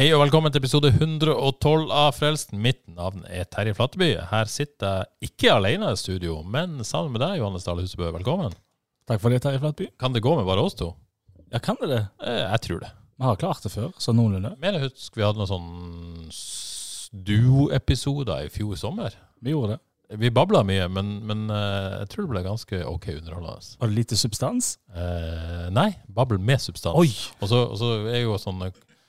Hei og velkommen til episode 112 av Frelsen. Mitt navn er Terje Flatteby. Her sitter jeg ikke alene i studio, men sammen med deg, Johannes Dale Husebø. Velkommen. Takk for det, Terje Flatteby. Kan det gå med bare oss to? Ja, kan det det? Eh, Jeg tror det. Vi har klart det før, så noenlunde. Men jeg husker vi hadde noen sånn duo-episoder i fjor sommer. Vi gjorde det. Vi babla mye, men, men eh, jeg tror det ble ganske ok underholdende. Var det lite substans? Eh, nei, babbel med substans. Oi! Og så, og så er jo sånn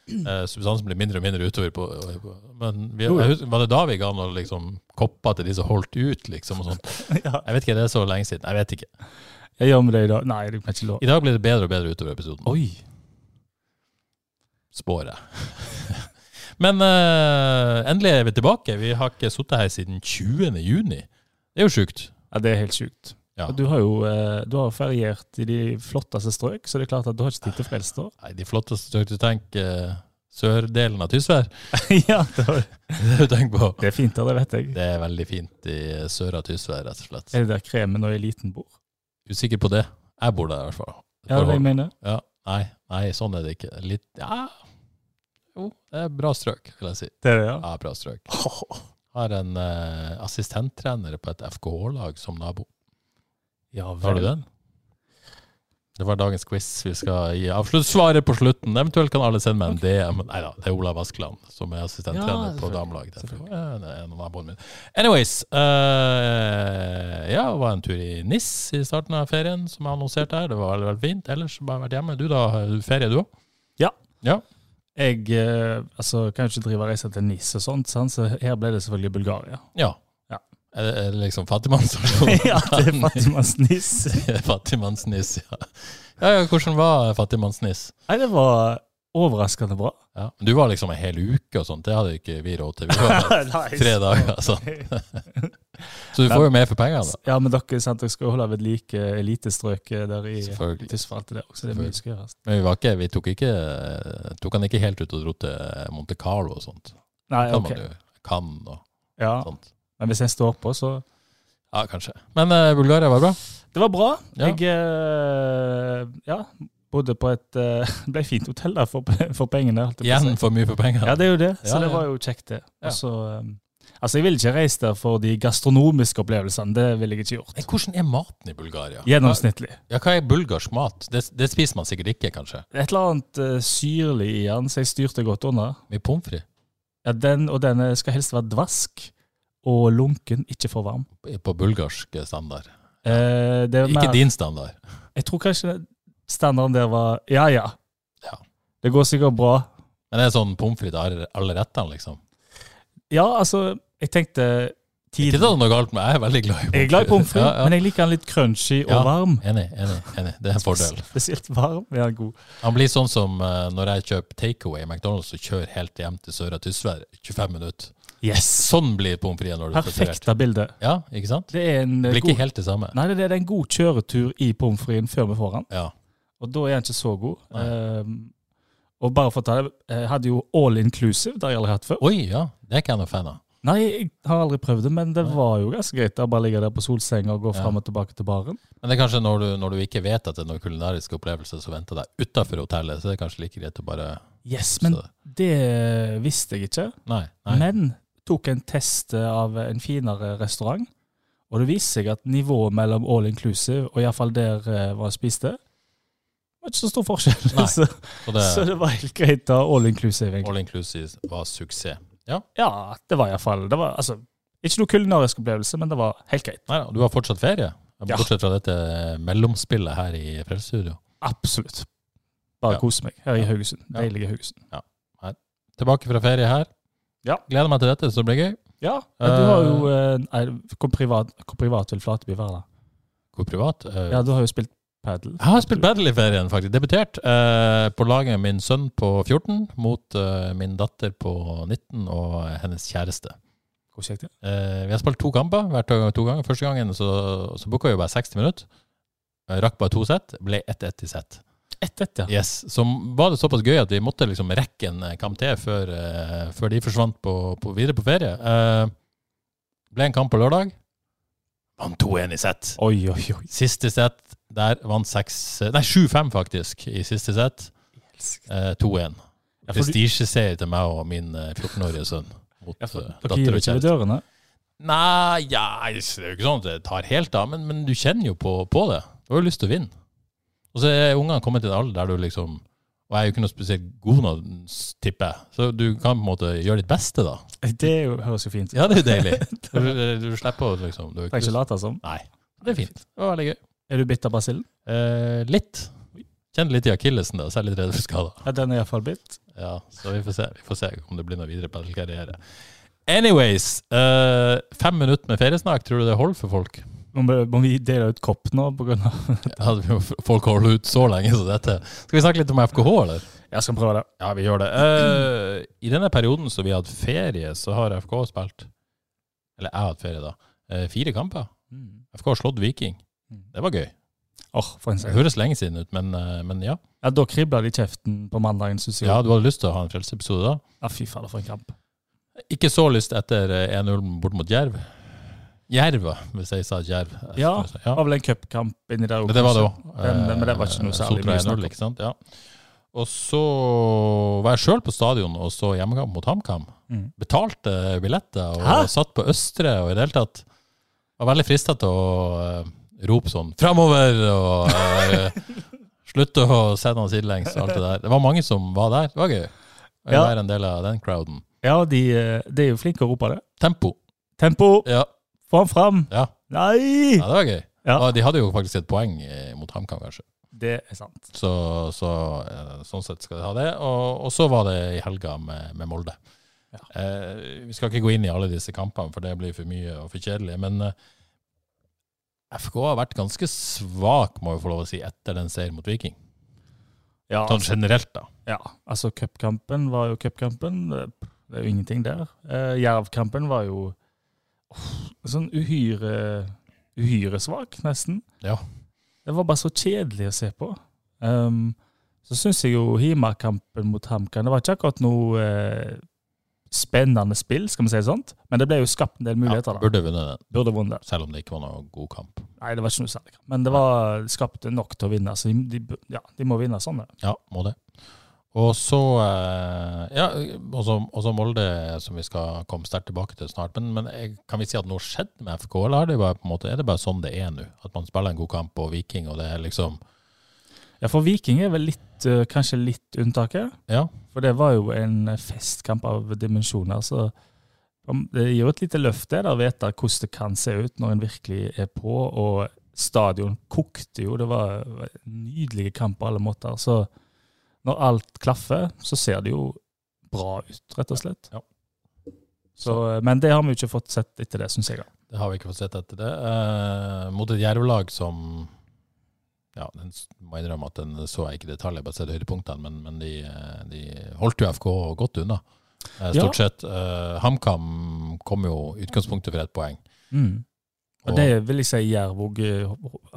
eh, Substansen blir mindre og mindre utover på, på Men vi, husker, var det da vi ga noen liksom, kopper til de som holdt ut, liksom? Og sånt? ja. Jeg vet ikke, det er så lenge siden. Jeg vet ikke. Jeg gjør med det i dag. Nei, det kan ikke lov. I dag blir det bedre og bedre utover episoden. Oi! Spår jeg. Men eh, endelig er vi tilbake. Vi har ikke sittet her siden 20. juni. Det er jo sjukt. Ja, det er helt sjukt. Ja. Du har jo eh, du har feriert i de flotteste strøk, så det er klart at du har ikke tid til frelst da. Nei, de flotteste strøk du tenker eh, sørdelen av Tysvær. ja, det, var, Det det du tenker på. det er fint der, det vet jeg. Det er veldig fint i sør av Tysvær, rett og slett. Er det der kremen og eliten bor? Usikker på det. Jeg bor der i hvert fall. Ja, det er det jeg mener. Ja, nei, nei, sånn er det ikke. Litt, ja, jo, det er bra strøk, vil jeg si. Det er det, ja. Ja, bra strøk. Har en uh, assistenttrener på et FKH-lag som nabo. Ja Har du den? Det var dagens quiz. Vi skal gi avsluttsvaret på slutten. Eventuelt kan alle sende meg en DM. Nei da, det er Olav Askeland som er assistenttrener Ja, på damelaget. Ja, det mine. Anyways. eh, ja, var en tur i NIS i starten av ferien, som jeg annonserte her. Det var veldig, veldig fint. Ellers bare vært hjemme. Du da, ferie du òg? Ja. Ja. Jeg uh, altså, kan jo ikke drive og reise til NIS og sånt, sant? så her ble det selvfølgelig Bulgaria. ja. Er det, er det liksom fattigmannsversjonen? ja, det er fattigmanns-NIS. Fattigmannsniss, ja. ja. Ja, Hvordan var fattigmannsniss? Nei, det var overraskende bra. Ja. Men Du var liksom en hel uke og sånt, det hadde ikke vi råd til. Vi var Nice. tre dager. Sånn. Så du får jo mer for pengene, da. Ja, men dere, sant, dere skal holde ved like elitestrøket der i til det også. Det mye skal gjøres. Men vi, var ikke, vi tok, ikke, tok han ikke helt ut og dro til Monte Carlo og sånt. Nei, Kan ok. man jo. Kan og Ja, sånt. Men hvis jeg står på, så Ja, kanskje. Men uh, Bulgaria var bra. Det var bra. Ja. Jeg uh, ja, bodde på et uh, ble fint hotell der for, for pengene. Igjen for mye for pengene. Ja, det er jo det. Så Ja, det var jo kjekt, det. Ja. Og så, eh, altså, jeg ville ikke reist der for de gastronomiske opplevelsene. Det ville jeg ikke gjort. Men hvordan er maten i Bulgaria? Gjennomsnittlig. Ja, Hva er bulgarsk mat? Det, det spiser man sikkert ikke, kanskje? Et eller annet uh, syrlig i den, så jeg styrte godt unna. Med pommes frites Ja, den, og den eh, skal helst være dvask og lunken, ikke for varm. på bulgarsk standard. Eh, det Ikke mer- din standard. Jeg tror kanskje standarden der var ja, ja. Ja. Det går sikkert bra. Men det er sånn pommes frites alle- rettene, liksom? Ja, altså, jeg tenkte Ikke det er noe galt med Jeg er veldig glad i pommes Jeg er glad i pommes frites, Ja, ja. men jeg liker den litt crunchy og Ja. varm. Enig, enig, enig. Det er en fordel. Spesielt varm er den god. Han blir sånn som eh, når jeg kjøper takeaway i McDonald's og kjører helt hjem til Søra Tysvær 25 minutter. Yes! Sånn blir pommes frites når du får servert. Perfekta bilde. Ja, ikke sant? Det er en Det eh, blir ikke god helt det samme. Nei, det er en god kjøretur i pommes fritesen før vi får den, Ja. og da er den ikke så god. Ehm, og bare for å ta det, jeg hadde jo all inclusive, det har jeg aldri hatt før. Oi, ja. Det er ikke jeg noe fan av. Nei, jeg har aldri prøvd det, men det var jo ganske greit å bare ligge der på solsenga og gå Ja. fram og tilbake til baren. Men det er kanskje når du, når du ikke vet at det er noen kulinariske opplevelser som venter deg utafor hotellet, så er det kanskje like greit å bare Yes, men det visste jeg ikke. Nei. nei. Men tok en test av en finere restaurant, og det viste seg at nivået mellom all inclusive og iallfall der hvor jeg spiste, var ikke så stor forskjell. Nei. så, det, så det var helt greit da all inclusive, egentlig. all inclusive var suksess. Ja. Ja, det var iallfall Det var altså ikke noe kulinarisk opplevelse, men det var helt greit. Nei du har fortsatt ferie? Bortsett fra dette mellomspillet her i Frelsesstudio. Absolutt. Bare Ja. kose meg her i Haugesund. Deilige Haugesund. Tilbake fra ferie her. Ja. Gleder meg til dette, så det blir gøy. Ja, men du har jo eh, nei, hvor, privat, hvor privat vil Flateby være, da? Hvor privat? Eh, Ja, du har jo spilt padel. Jeg har spilt padel i ferien, faktisk. Debutert eh, på laget min sønn på 14 mot eh, min datter på 19 og hennes kjæreste. Hvor kjekt det? Eh, vi har spilt to kamper hver to, to ganger. Første gangen så, så booka vi bare 60 minutter. Jeg rakk bare to sett. Ble 1-1 i sett. 1-1, ja. Yes. Så var det såpass gøy at vi måtte liksom rekke en kamp til før, uh, før de forsvant på, på, videre på ferie. Uh, ble en kamp på lørdag. Vant 2-1 i sett. Oi, oi, oi. Siste sett der vant seks Nei, 7-5 faktisk i siste sett. Uh, 2-1. Ja, for Prestisjeseier til meg og min eh, 14-årige sønn. Mot ja, for, eh, datter og kjæreste. Nei, ja, det er jo ikke sånn at det tar helt av, men, men du kjenner jo på, på det. Du har jo lyst til å vinne. Og så er ungene kommet til en alder der du liksom Og jeg er jo ikke noe spesielt god nå, tipper jeg. Så du kan på en måte gjøre ditt beste, da. Det er jo, høres jo fint ut. Ja, det er jo deilig. Du, du slipper å liksom du Trenger ikke late som. Nei. Det er fint. Det var veldig gøy. Er du bitt av basillen? Eh, litt. Kjenner litt i akillesen, da, så jeg er litt redd for skader. Ja, den er iallfall bitt. Ja, så vi får se. Vi får se om det blir noe videre på karriere. Anyways, eh, fem minutter med feriesnakk, tror du det holder for folk? Må må vi dele ut kopp nå? På grunn av ja, folk holder ut så lenge som dette. Skal vi snakke litt om FKH, eller? Jeg skal prøve det. Ja, vi gjør det. Uh, I denne perioden som vi har hatt ferie, så har FK spilt Eller jeg har hatt ferie, da. Uh, fire kamper. FK har slått Viking. Mm. Det var gøy. En Det høres lenge siden ut, men, uh, men ja. Ja, da kribla det i kjeften på mandagen, syns jeg. ja. Du hadde lyst til å ha en frelseepisode da? Ja, fy fader, for en kamp. Ikke så lyst etter eh, 1-0 bort mot Jerv. Jerva, hvis jeg sa Jerv. Ja. Det var vel en cupkamp inni der det var det òg. Men, men det var ikke noe særlig mye snakk om. Ja. Og så var jeg sjøl på stadion og så hjemmekamp mot HamKam. Mm. Betalte billetter og Hæ? satt på Østre og i det hele tatt var veldig frista til å eh, rope sånn 'framover' og eh, slutte å sende han sidelengs og alt det der. Det var mange som var der. Det var gøy å Ja. være en del av den crowden. Ja, de, eh, de er jo flinke å rope det. Tempo. Tempo! Ja, Få han fram! ja. Nei! ja det var gøy. Ja. Og de hadde jo faktisk et poeng eh, mot HamKam, kanskje. Det er sant. Så, så eh, sånn sett skal de ha det. Og, og så var det i helga med, med Molde. Ja. Eh, vi skal ikke gå inn i alle disse kampene, for det blir for mye og for kjedelig. Men eh, FK har vært ganske svak, må vi få lov å si, etter den seieren mot Viking. Ja, Sånn generelt, da. ja altså cupkampen var jo cupkampen. Det er jo ingenting der. Eh, Jervkampen var jo sånn uhyre uhyresvak, nesten. Ja. Det var bare så kjedelig å se på. Um, så syns jeg jo Hima-kampen mot HamKam Det var ikke akkurat noe eh, spennende spill, skal vi si det sånt. Men det ble jo skapt en del muligheter. Ja, burde vunnet den, Burde vunnet. selv om det ikke var noen god kamp. Nei, det var ikke noe særlig. Men det var skapt nok til å vinne. Så de, de, ja, de må vinne sånn. Ja, må det. Og så eh, Ja, og så Molde, som vi skal komme sterkt tilbake til snart. Men, men kan vi si at noe skjedde med FK, eller er det bare, måte, er det bare sånn det er nå? At man spiller en god kamp på Viking, og det er liksom Ja, for Viking er vel litt, eh, kanskje litt unntaket. Ja. For det var jo en festkamp av dimensjoner. Så det gir jo et lite løft det, å vite hvordan det kan se ut når en virkelig er på. Og stadion kokte jo. Det var en nydelig kamp på alle måter. Så når alt klaffer, så ser det jo bra ut, rett og slett. Ja. Så, eh, men det har vi jo ikke fått sett etter det, syns jeg. Det har vi ikke fått sett etter det. Eh, mot et Jerv-lag som Ja, den må innrømme at den så jeg ikke i detalj, jeg bare sett høydepunktene, men, men de, eh, de holdt jo FK godt unna. Eh, stort sett. Eh, HamKam kom jo utgangspunktet for ett poeng. Og det vil jeg si Jerv òg.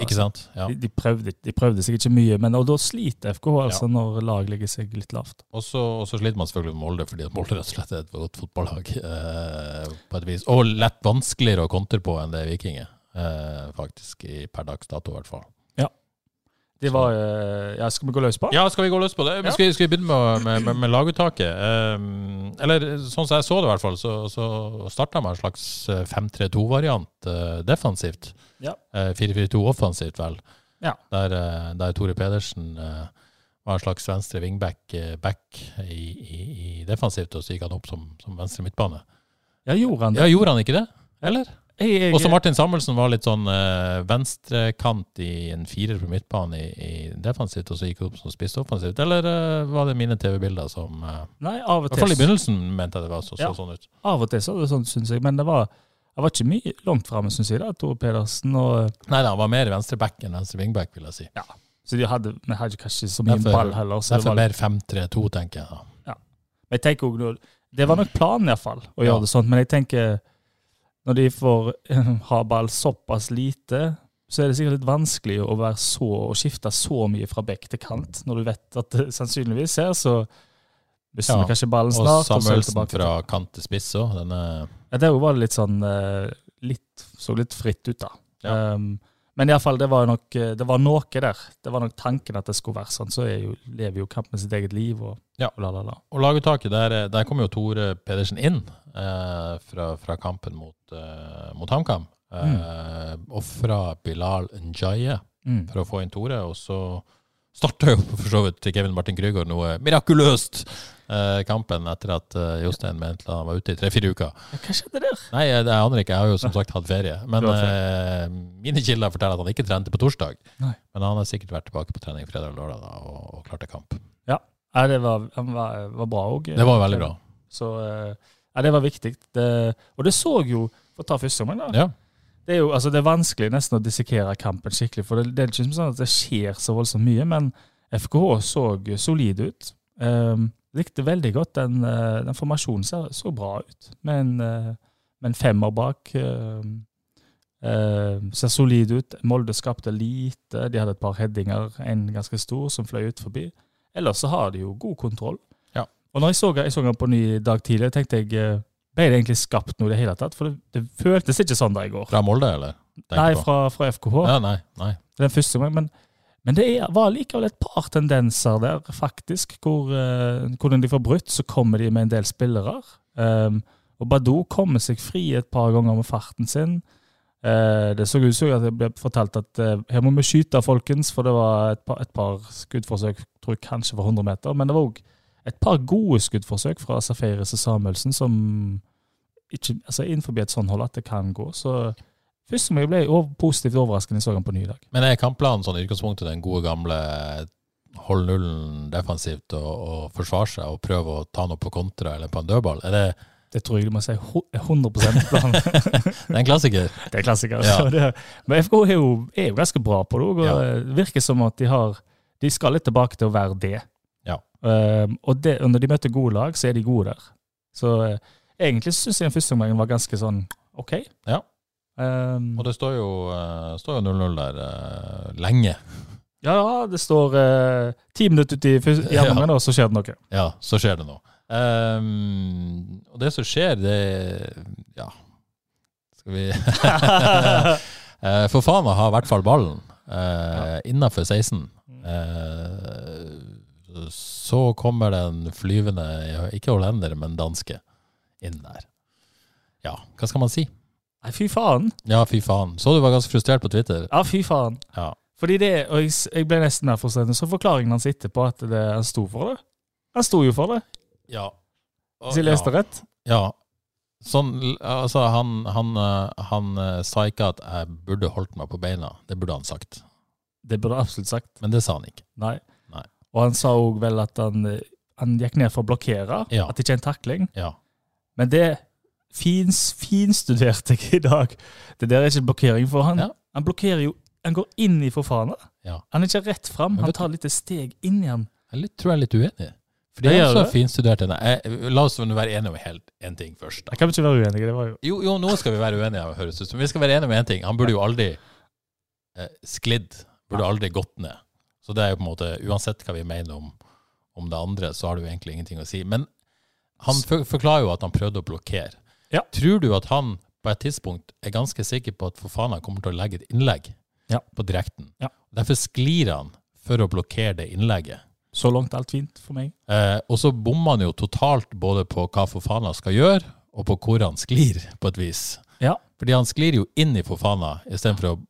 Ikke sant? Ja. De, de, prøvde, de prøvde seg ikke mye, men og da sliter FKH altså når lag legger seg litt lavt. Og så sliter man selvfølgelig med Molde, fordi at Molde rett og slett er et godt fotballag. Eh, på et vis. Og lett vanskeligere å kontre på enn det Viking er, eh, faktisk. I, per dags dato, i hvert fall. De var eh, Ja, skal vi gå løs på? Ja, skal vi gå løs på det? Ja. Skal, vi- skal vi begynne med, med, med, med laguttaket? Um, eller sånn som jeg så det, i hvert fall, så, så starta man en slags eh, 5-3-2-variant uh, defensivt. Ja. Uh, 4-4-2 offensivt, vel. Ja. Der, uh, der Tore Pedersen eh, var en slags venstre wingback eh, back i, i, i defensivt, og så gikk han opp som, som venstre midtbane. Ja, gjorde han det? Ja, gjorde han ikke det? Eller? Jeg, jeg, Også Martin Samuelsen var litt sånn uh, venstrekant i en firer på midtbane i, i defensivt, og så gikk opp som spiss offensivt. Eller uh, var det mine TV-bilder som uh, nei, av I hvert fall i begynnelsen mente jeg det var så, så sånn ut. av og til så det sånn, syns jeg. Men det var, jeg var ikke mye langt framme, syns jeg, da, Tore Pedersen. Og, Nei da, han var mer venstreback enn venstre wingback, vil jeg si. så de hadde, vi hadde kanskje så mye Derfor- ball heller. Så Derfor var, mer 5-3-2, tenker jeg. da. Men jeg tenker også, Det var nok planen, iallfall, å Ja. gjøre det sånn. Men jeg tenker når de får eh, ha ball såpass lite, så er det sikkert litt vanskelig å så, å skifte så mye fra bekk til kant. Når du vet at det sannsynligvis er, så mister Ja, kanskje ballen snart. og Samuelsen og fra kant til spiss òg. Ja, der var det litt sånn eh, litt, Så litt fritt ut, da. Ja. Um, men iallfall, det var nok eh, Det var noe der. Det var nok tanken at det skulle være sånn. Så jo, lever jo kampen sitt eget liv og Ja. la, la, la. Og laguttaket, der, der kom jo Tore Pedersen inn eh, fra, fra kampen mot, eh, mot HamKam. Eh, Ofra Bilal Njaye Mm. for å få inn Tore, og så starta jo for så vidt Kevin Martin Krygård noe mirakuløst eh, kampen etter at eh, Jostein mente han var ute i tre-fire uker. Hva skjedde der? Nei, det aner ikke, jeg har jo som sagt hatt ferie. Men eh, mine kilder forteller at han ikke trente på torsdag. Nei. Men han har sikkert vært tilbake på trening fredag og lørdag da, og, og klarte kamp. Ja, det var, var, var bra òg. Det var veldig bra. Så eh, ja, det var viktig. Det, og det så jo, for å ta første omgang, da. Ja. Det er jo altså, det er vanskelig nesten å dissekere kampen skikkelig, for det, det er ikke sånn at det skjer så voldsomt mye. Men FKH så solid ut. Um, likte veldig godt den, eh, den formasjonen. Så, så bra ut. Med en, eh, med en femmer bak. Um, Uh, ser solid ut. Molde skapte lite. De hadde et par headinger, en ganske stor, som fløy ut forbi. Ellers så har de jo god kontroll. Ja. Og når jeg så, jeg så den på ny dag tidlig, tenkte jeg eh, ble det egentlig skapt noe i det hele tatt? For det, det føltes ikke sånn da i går. Fra Molde, eller? Nei, fra, fra FKH. Ja, nei, nei. Den første gangen. Men, men det var likevel et par tendenser der, faktisk. Hvor, eh, hvordan de får brutt, så kommer de med en del spillere. Um, og Badou kommer seg fri et par ganger med farten sin. Uh, det så ut som det ble fortalt at uh, her må vi skyte, folkens, for det var et par, et par skuddforsøk, tror jeg kanskje for 100 meter. Men det var òg et par gode skuddforsøk fra Safaris og Samuelsen som ikke, altså innenfor et sånt hold at det kan gå. Så først som jeg ble positivt overrasket jeg så han på ny dag. Men er kampplanen sånn i utgangspunktet den gode gamle hold nullen defensivt og, og forsvare seg og prøve å ta noe på kontra eller på en dødball? Er det, Det tror jeg du må si ho- 100 plan. det er en klassiker? det er klassiker. Ja. Det, men FK er jo, er jo ganske bra på det òg. Ja. Det virker som at de har De skal litt tilbake til å være det. Ja. Um, og, det, og når de møter gode lag, så er de gode der. Så eh, egentlig syns jeg den første omgangen var ganske sånn OK. Ja. Um, Og det står jo 0-0 der uh, lenge. ja, det står uh, ti minutter ut i, i Ja. andre omgang, og så skjer det noe. Ja, så skjer det noe. Um, og det som skjer, det Ja, skal vi Eh, For faen å ha i hvert fall ballen uh, innafor 16. Eh, så kommer den flyvende, ikke hollender, men danske, inn der. Ja, hva skal man si? Nei, fy faen. Ja, fy faen. Så du var ganske frustrert på Twitter? Ja, fy faen. Ja. Fordi det, og jeg, jeg ble nesten mer frustrert. Så forklaringen hans etterpå at det, han sto for det. Han sto jo for det, ja. hvis jeg leste rett. Ja. Sånn, altså, han, han, eh, han eh, sa ikke at jeg burde holdt meg på beina. Det burde han sagt. Det burde han absolutt sagt. Men det sa han ikke. Nei. Og han sa òg vel at han, eh, han gikk ned for å blokkere, Ja. at det ikke er en takling. Ja. Men det fins, finstuderte jeg i dag. Det der er ikke blokkering for han. Ja. Han blokkerer jo Han går inn i Fofana. Ja. Han er ikke rett fram. Han tar et lite steg inn i han. Jeg litt, tror jeg er litt uenig. For Det er gjør så finstudert. La oss være enige om helt en ting først. da. Jeg kan ikke være uenig. Det var jo Jo, jo, nå skal vi være uenige, høres ut som. Vi skal være enige om én ting. Han burde jo aldri eh, sklidd. Burde aldri gått ned. Så det er jo på en måte, uansett hva vi mener om, om det andre, så har det jo egentlig ingenting å si. Men han forklarer jo at han prøvde å blokkere. Ja. Tror du at han på et tidspunkt er ganske sikker på at for faen han kommer til å legge et innlegg Ja. på direkten? Ja. Derfor sklir han for å blokkere det innlegget. så langt alt fint for meg. Eh, og så bommer han jo totalt både på hva Fofana skal gjøre, og på hvor han sklir, på et vis. Ja. Fordi han sklir jo inn i Fofana istedenfor å for,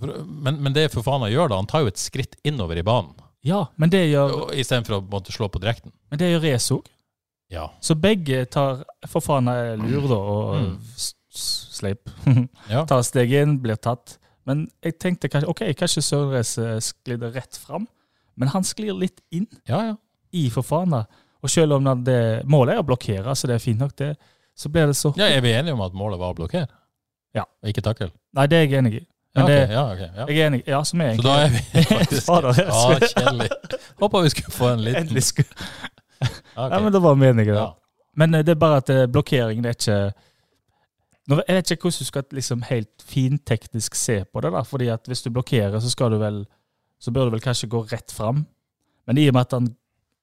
men, men det Fofana gjør da, han tar jo et skritt innover i banen, Ja, men det gjør, istedenfor å måtte slå på direkten. men det gjør Rez òg. Ja. Så begge tar For faen er lur, da, og Mm. sleip. Ja. Tar steg inn, blir tatt. Men jeg tenkte kanskje ok, kanskje Søren Reise sklir rett fram, men han sklir litt inn ja, ja. i Fofana. Og selv om det målet er å blokkere, så det er fint nok, det, så blir det så ja. Er vi enige om at målet var å blokkere? Ja. Og ikke takle? Nei, det er jeg enig i. Ja, okay, ok, det, ja, ok, ja. jeg er enig, ja, som er Så da er vi faktisk Fader, kjedelig. Håpa vi skulle få en liten Endelig skulle Ja, Nei, men det var meningen. Ja. Men eh, det er bare at blokkering, det er ikke Nå, Jeg vet ikke hvordan du skal liksom helt finteknisk se på det. da, fordi at Hvis du blokkerer, så skal du vel så bør du vel kanskje gå rett fram. Men i og med at han,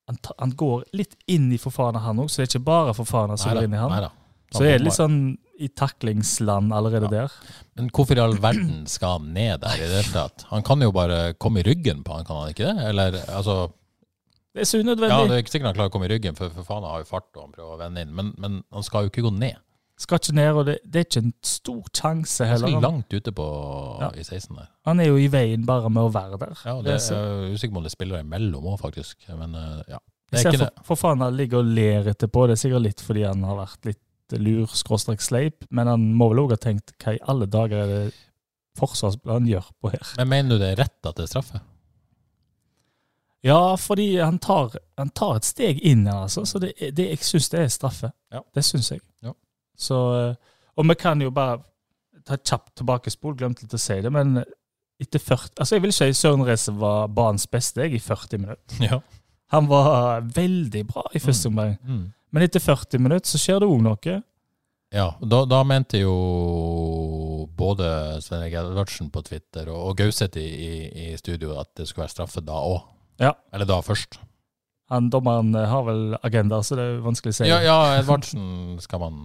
han, han går litt inn i forfana, han òg, så det er ikke bare forfana som går inn i han. neida. Så er det litt sånn i taklingsland allerede Ja. der. Men hvorfor i all verden skal han ned der i det hele tatt? Han kan jo bare komme i ryggen på han, kan han ikke det? Eller, altså, Det er så unødvendig. ja, det er ikke sikkert han klarer å komme i ryggen, for, for faen han har jo fart og han prøver å vende inn, men, men han skal jo ikke gå ned. Skal ikke ned, og det, det er ikke en stor sjanse Han skal langt ute på Ja. i 16 der. han er jo i veien bare med å være der. Ja, Det det er så- er usikker på om det spiller imellom òg, faktisk. Men eh, ja. Det er ikke ikke det. for, for faen han ligger og ler etterpå. Det er sikkert litt fordi han har vært litt lur, skråstrek sleip, men han må vel òg ha tenkt hva i alle dager er det forsvarsplanen gjør på her? Men mener du det er rett at det er straffe? Ja, fordi han tar, han tar et steg inn her, altså. Så det, det, jeg syns det er straffe. Ja. Det syns jeg. Ja. Så, eh, og vi kan jo bare ta et kjapt tilbakespol, glemte litt å si det, men etter 40 Altså, jeg vil si Søren Reise var banens beste jeg, i 40 minutter. Ja. Han var veldig bra i første omgang. Mm. Men etter 40 minutter så skjer det òg noe. Ja, da, da mente jo både Svein Erik Edvardsen på Twitter og, og Gauseth i, i, i studio at det skulle være straffe da òg. Ja. Eller da først. Han Dommeren eh, har vel agenda, så det er vanskelig å si. Ja, ja Edvardsen skal man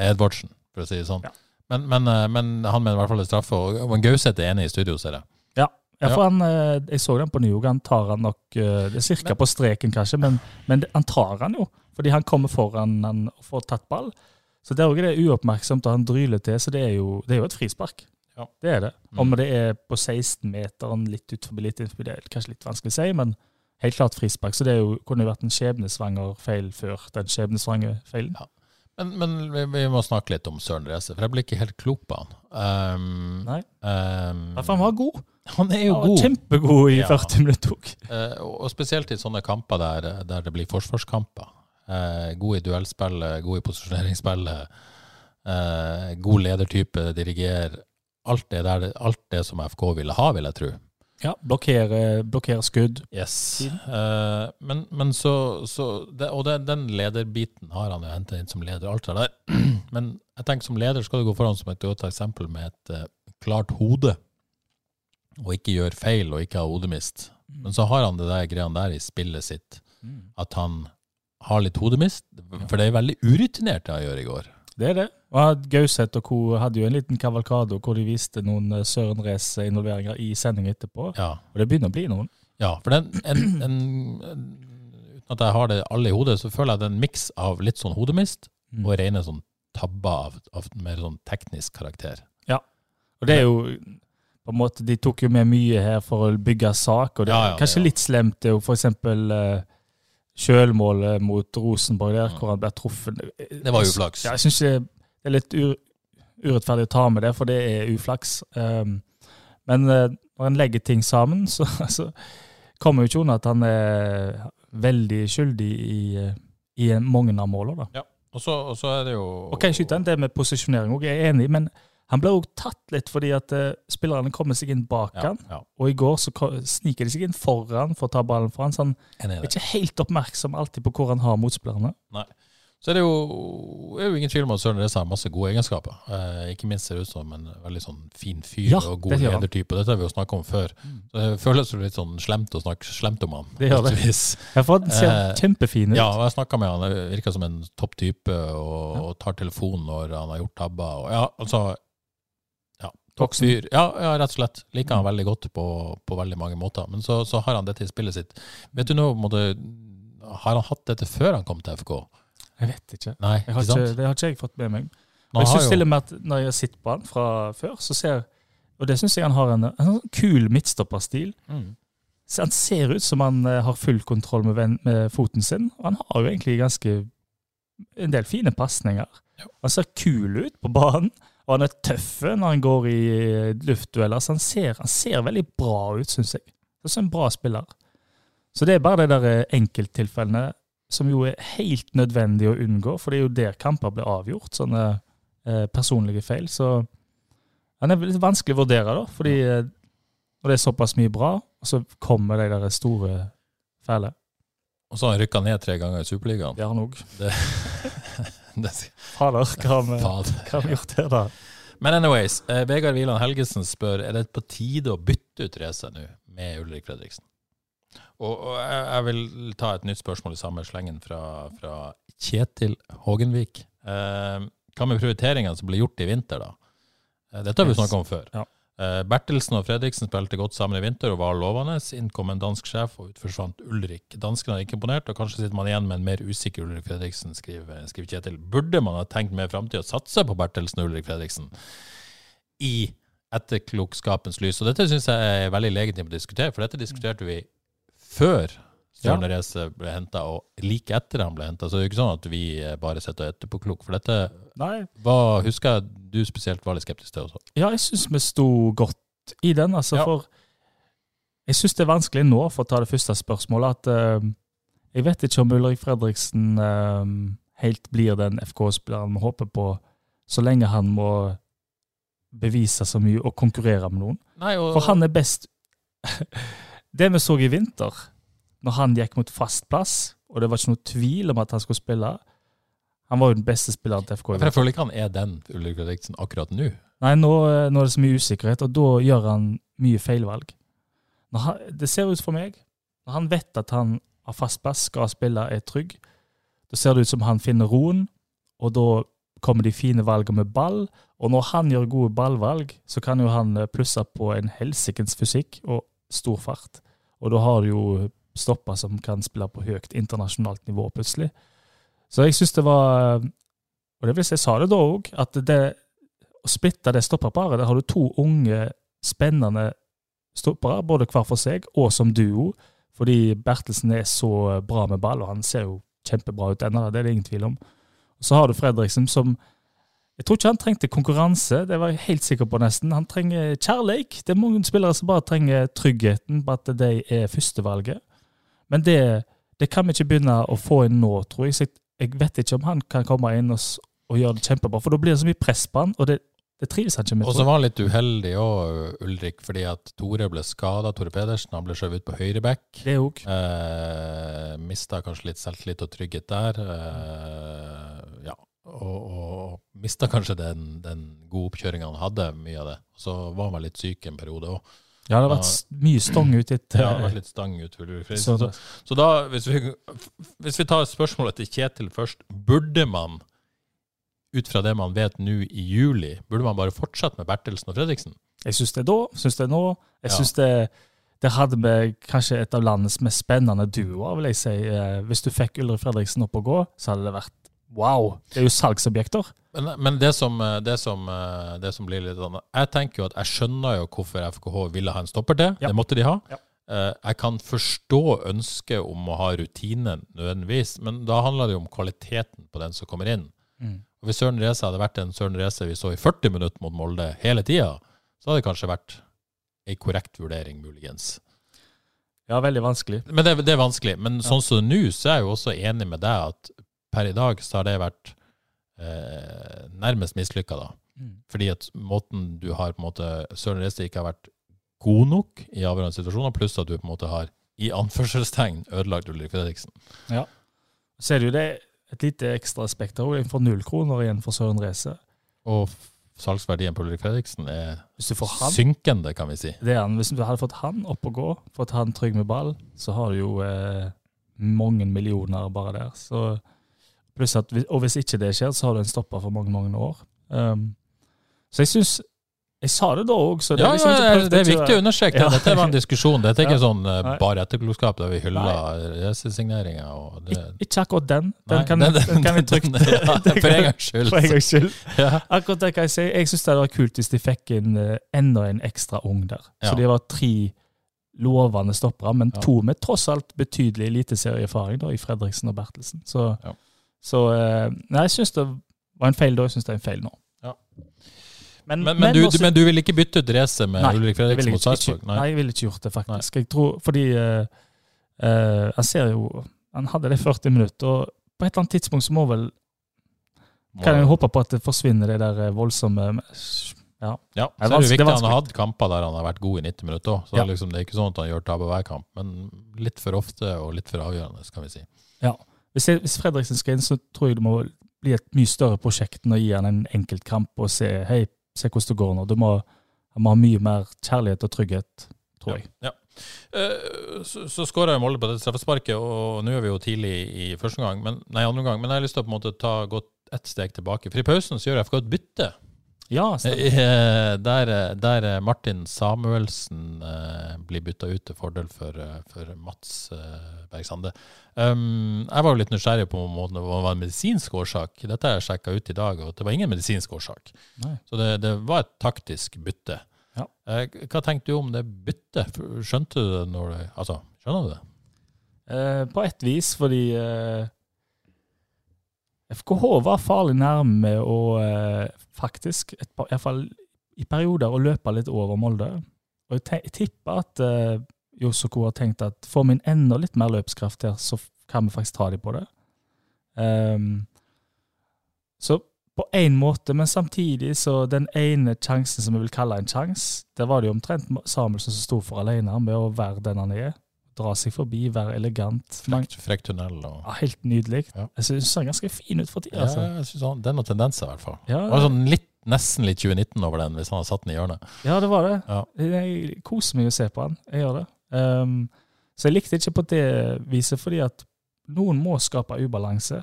Edvardsen, for å si det sånn. Ja. Men, men, eh, men han mener i hvert fall det er straffe, og, Gauseth er enig i studio, ser jeg. Ja, for han, eh, Jeg så den på Nyog. Han tar han nok Det er cirka Men- på streken, kanskje, men, men han tar han jo. Fordi han kommer foran han og får tatt ball. Så det er også det uoppmerksomt, og han dryler til, så det er jo, det er jo et frispark. Ja. Det er det. Mm. Om det er på 16-meteren, litt ut forbi, litt innenfor, det er kanskje litt vanskelig å si, men helt klart frispark. Så det er jo, kunne jo vært en skjebnesvanger feil før den skjebnesvangre feilen. Men, men vi, vi må snakke litt om Søren Reise, for jeg blir ikke helt klok på han. Um, Nei. um, Derfor for han var god. han er jo Han god. Kjempegod i Ja. 40 minutter òg. Og og spesielt i sånne kamper der, der det blir forsvarskamper. Eh, god i duellspillet, god i posisjoneringsspillet. Eh, god ledertype, diriger. Alt det, der, alt det som FK ville ha, vil jeg tro. Ja, blokkere, blokkere skudd. Yes. Eh, men, men så, så det, Og det, den lederbiten har han jo hentet inn som leder. alt det der. Men jeg tenker som leder skal du gå foran som et godt eksempel med et uh, klart hode. Og ikke gjøre feil og ikke ha hodemist. Men så har han det der greiene der i spillet sitt. At han har litt hodemist. For det er veldig urutinert det han gjør i går. Det er det. Og Gauseth og co. hadde jo en liten kavalkade hvor de viste noen eh, Søren Race-involveringer i sending etterpå. Ja, Og det begynner å bli noen. ja for den, en, en, en, uten at jeg har det alle i hodet, så føler jeg det er en miks av litt sånn hodemist Mm. og rene sånn tabber av, av mer sånn teknisk karakter. Ja, Og det er jo på en måte, De tok jo med mye her for å bygge sak. og det er ja, Kanskje ja. litt slemt er jo eksempel... Uh, sjølmålet mot Rosenborg der, hvor han ble truffet. Det var uflaks. Ja, jeg syns det er litt urettferdig å ta med det, for det er uflaks. Um, men eh, når en legger ting sammen, så, så kommer jo ikke unna at han er veldig skyldig i, i mange av målene. Ja. Og så, er det jo Og kan jeg skyte en det med posisjonering òg, jeg er enig, men han ble òg tatt litt fordi at uh, spillerne kommer seg inn bak ja, han, ja, og i går så sniker de seg inn foran for å ta ballen for han, så han er ikke helt oppmerksom alltid på hvor han har motspillerne. Nei. Så er det jo, er jo ingen tvil om at Søren Reise har masse gode egenskaper. Eh, ikke minst ser det ut som en veldig sånn fin fyr Ja, og god det ledertype. Dette har vi jo snakket om før. Så det føles jo litt sånn slemt å snakke slemt om han. Det gjør det. Jeg får den ser Eh, kjempefin ut. Ja, og jeg snakka med han. Det virker som en topp type og, og tar telefonen når han har gjort tabber. Og, ja, altså ja, topp fyr. Ja, ja, rett og slett. Liker han veldig godt på, på veldig mange måter. Men så, så har han dette i spillet sitt. Vet du nå, måtte, har han hatt dette før han kom til FK? Jeg vet ikke. Nei, Jeg har ikke ikke, det har ikke jeg fått med meg. Men jeg synes til og med at Når jeg har sett på han fra før, så ser Og det syns jeg han har en, en sånn kul midtstopperstil. Mm. Så Han ser ut som han eh, har full kontroll med, ven- med foten sin, og han har jo egentlig ganske en del fine pasninger. Han ser kul ut på banen, og han er tøff når han går i luftdueller. Så han ser, han ser veldig bra ut, syns jeg. Det er en bra spiller. Så det er bare de der eh, enkelttilfellene som jo er helt nødvendig å unngå, for det er jo der kamper blir avgjort. Sånne eh, personlige feil. Så han er litt vanskelig å vurdere, da, fordi eh, når det er såpass mye bra, og så kommer de der store fæle. Og så har han rykka ned tre ganger i Superligaen. Det har han òg. Fader, hva har vi, hva har vi gjort her, da? Men anyways, eh, Vegard Wieland Helgesen spør er det på tide å bytte ut Reze nå med Ulrik Fredriksen. Og, og jeg, jeg vil ta et nytt spørsmål i samme slengen fra, fra Kjetil Hågenvik. Eh, hva med prioriteringene som ble gjort i vinter, da? Eh, dette har vi snakka om før. Ja. Eh, Bertelsen og Fredriksen spilte godt sammen i vinter og var lovende. Inn kom en dansk sjef, og ut forsvant Ulrik. Danskene er ikke imponert, og kanskje sitter man igjen med en mer usikker Ulrik Fredriksen, skriver, skriver Kjetil. Burde man ha tenkt mer framtid og satse på Bertelsen og Ulrik Fredriksen i etterklokskapens lys? Og dette syns jeg er veldig legitimt å diskutere, for dette diskuterte vi før Stjerne Reise ble henta, og like etter han ble henta. Så det er jo ikke sånn at vi bare sitter etterpåklok. For dette Nei, var, husker jeg du spesielt var litt skeptisk til også. Ja, jeg syns vi sto godt i den, altså. Ja. For jeg syns det er vanskelig nå, for å ta det første spørsmålet, at uh, jeg vet ikke om Ulrik Fredriksen uh, helt blir den FK-spilleren vi håper på, så lenge han må bevise så mye og konkurrere med noen. Nei, og, For han er best Det vi så i vinter, når han gikk mot fast plass, og det var ikke noe tvil om at han skulle spille Han var jo den beste spilleren til FK. i For jeg føler ikke han er den Ulrik Fredriksen akkurat nå. Nei, nå, nå er det så mye usikkerhet, og da gjør han mye feilvalg. Han, det ser ut for meg, når han vet at han har fast plass, skal spille, er trygg, da ser det ut som han finner roen, og da kommer de fine valgene med ball. Og når han gjør gode ballvalg, så kan jo han eh, plusse på en helsikens fysikk og stor fart. Og da har du jo stopper som kan spille på høyt internasjonalt nivå plutselig. Så jeg syns det var Og det vil si, jeg sa det da òg, at det å splitte det stopperparet Der har du to unge, spennende stoppere, både hver for seg og som duo. Fordi Bertelsen er så bra med ball, og han ser jo kjempebra ut ennå, det er det ingen tvil om. Og så har du Fredriksen som Jeg tror ikke han trengte konkurranse, det var jeg helt sikker på nesten. Han trenger kjærleik. Det er mange spillere som bare trenger tryggheten på at de er førstevalget. Men det, det kan vi ikke begynne å få inn nå, tror jeg. Så jeg, jeg vet ikke om han kan komme inn og, og gjøre det kjempebra, for da blir det så mye press på han, og det, det trives han ikke med. Og så var han litt uheldig òg, Ulrik, fordi at Tore ble skada. Tore Pedersen han ble skjøvet ut på høyreback. Det òg. Eh, Mista kanskje litt selvtillit og trygghet der. Eh, ja. Og, og mista kanskje den, den gode oppkjøringa han hadde, mye av det. Så var han litt syk en periode òg. Ja, det har vært mye stang ut etter Ja, det var litt stang ut så, Så, så da, hvis vi, hvis vi tar spørsmålet til Kjetil først, burde man, ut fra det man vet nå i juli, burde man bare fortsette med Bertelsen og Fredriksen? Jeg syns det er da, syns det er nå. Jeg Ja. synes det der hadde vi kanskje et av landets mest spennende duoer, vil jeg si. Eh, Hvis du fikk Ulrik Fredriksen opp og gå, så hadde det vært wow. Det er jo salgsobjekter. Men, men det, som, det, som, det som blir litt sånn Jeg tenker jo at jeg skjønner jo hvorfor FKH ville ha en stopper til. Ja. Det måtte de ha. Ja. Eh, Jeg kan forstå ønsket om å ha rutine nødvendigvis, men da handler det jo om kvaliteten på den som kommer inn. Mm. Og Hvis Søren Reze hadde vært en Søren Reze vi så i 40 minutter mot Molde hele tida, så hadde det kanskje vært ei korrekt vurdering, muligens. Ja, veldig vanskelig. Men det, det er vanskelig. Men sånn som nå, så er jeg jo også enig med deg at per i dag så har det vært eh, nærmest mislykka, da. Mm. Fordi at måten du har på en måte Søren Reze ikke har vært god nok i avgjørende situasjoner, pluss at du på en måte har i anførselstegn ødelagt Ulrik Fredriksen. Så er det jo det et lite ekstra aspekt her, og får null kroner igjen for Søren Reise. Og salgsverdien på Ulrik Fredriksen er han synkende, kan vi si. det er han. Hvis du hadde fått han opp å gå, fått han trygg med ball, så har du jo eh, mange millioner bare der. Så, pluss at, og hvis ikke det skjer, så har den stoppa for mange, mange år. Um, så jeg syns Jeg sa det da òg, så det Ja, er liksom ja, ikke det, det er viktig å understreke. Ja. Dette var en diskusjon. Dette er ikke Ja. sånn uh, bare etterklokskap der vi hyller Ik- Ikke akkurat den. Den Nei, kan, den- den, kan vi trygt ja, For en gangs skyld. For en gangs skyld. Ja. Akkurat det kan jeg si. Jeg syns det hadde vært kult hvis de fikk inn uh, enda en ekstra ung der. Så det de var tre lovende stoppere, men Ja. to med tross alt betydelig eliteserieerfaring i Fredriksen og Bertelsen. Så, Ja. Så eh, Nei, jeg syns det var en feil da, jeg syns det er en feil nå. Ja. Men, men, men, du, også, men, du, vil ikke bytte ut racet med nei, Ulrik Fredriksen mot Sarpsborg? Nei. nei, jeg ville ikke gjort det, faktisk. Nei. Jeg tror, fordi uh, uh, jeg ser jo Han hadde det 40 minutter, og på et eller annet tidspunkt så må vel Kan jeg håpe på at det forsvinner, det der voldsomme ja. ja. Så er det jo viktig at han har hatt kamper der han har vært god i 90 minutter òg. Så ja. liksom, det er ikke sånn at han gjør tabber hver kamp, men litt for ofte og litt for avgjørende, skal vi si. Ja. Hvis, jeg, hvis Fredriksen skal inn, så tror jeg det må bli et mye større prosjekt enn å gi han en enkeltkamp og se hei, se hvordan det går nå. Du må, må ha mye mer kjærlighet og trygghet, tror jeg. Ja. ja. så, så skåra Molde på det straffesparket, og nå er vi jo tidlig i første gang, men, nei, andre gang, men jeg har lyst til å på en måte ta godt ett steg tilbake. For i pausen så gjør FK et bytte. Ja, eh, der, der, Martin Samuelsen eh, blir bytta ut til fordel for, eh, for Mats eh, Berg Sande. Um, jeg var jo litt nysgjerrig på om det var en medisinsk årsak. Dette har jeg sjekka ut i dag, og det var ingen medisinsk årsak. Nei. Så det, det, var et taktisk bytte. Ja. Eh, hva tenkte du om det byttet? Skjønte du det når du Altså, skjønner du det? Eh, på et vis, fordi FKH var farlig nærme å eh, faktisk, et, i hvert fall i perioder, å løpe litt over Molde. Og jeg, jeg tipper at eh, Josoko har tenkt at får vi inn enda litt mer løpskraft her, så kan vi faktisk ta dem på det. Um, så på én måte, men samtidig så den ene sjansen som vi vil kalle en sjanse, der var det jo omtrent Samuelsen som sto for alene med å være den han er dra seg forbi, være elegant. Frekt, tunnel. Og... Ja, helt nydelig. Ja. Jeg syns den ser ganske fin ut for tida. Altså. Ja, jeg synes han, Det er noen tendenser, i hvert fall. Ja, det var sånn litt, nesten litt 2019 over den, hvis han hadde satt den i hjørnet. Ja, det var det. Ja. Jeg koser meg å se på han. Jeg gjør det. Um, så jeg likte ikke på det viset, fordi at noen må skape ubalanse.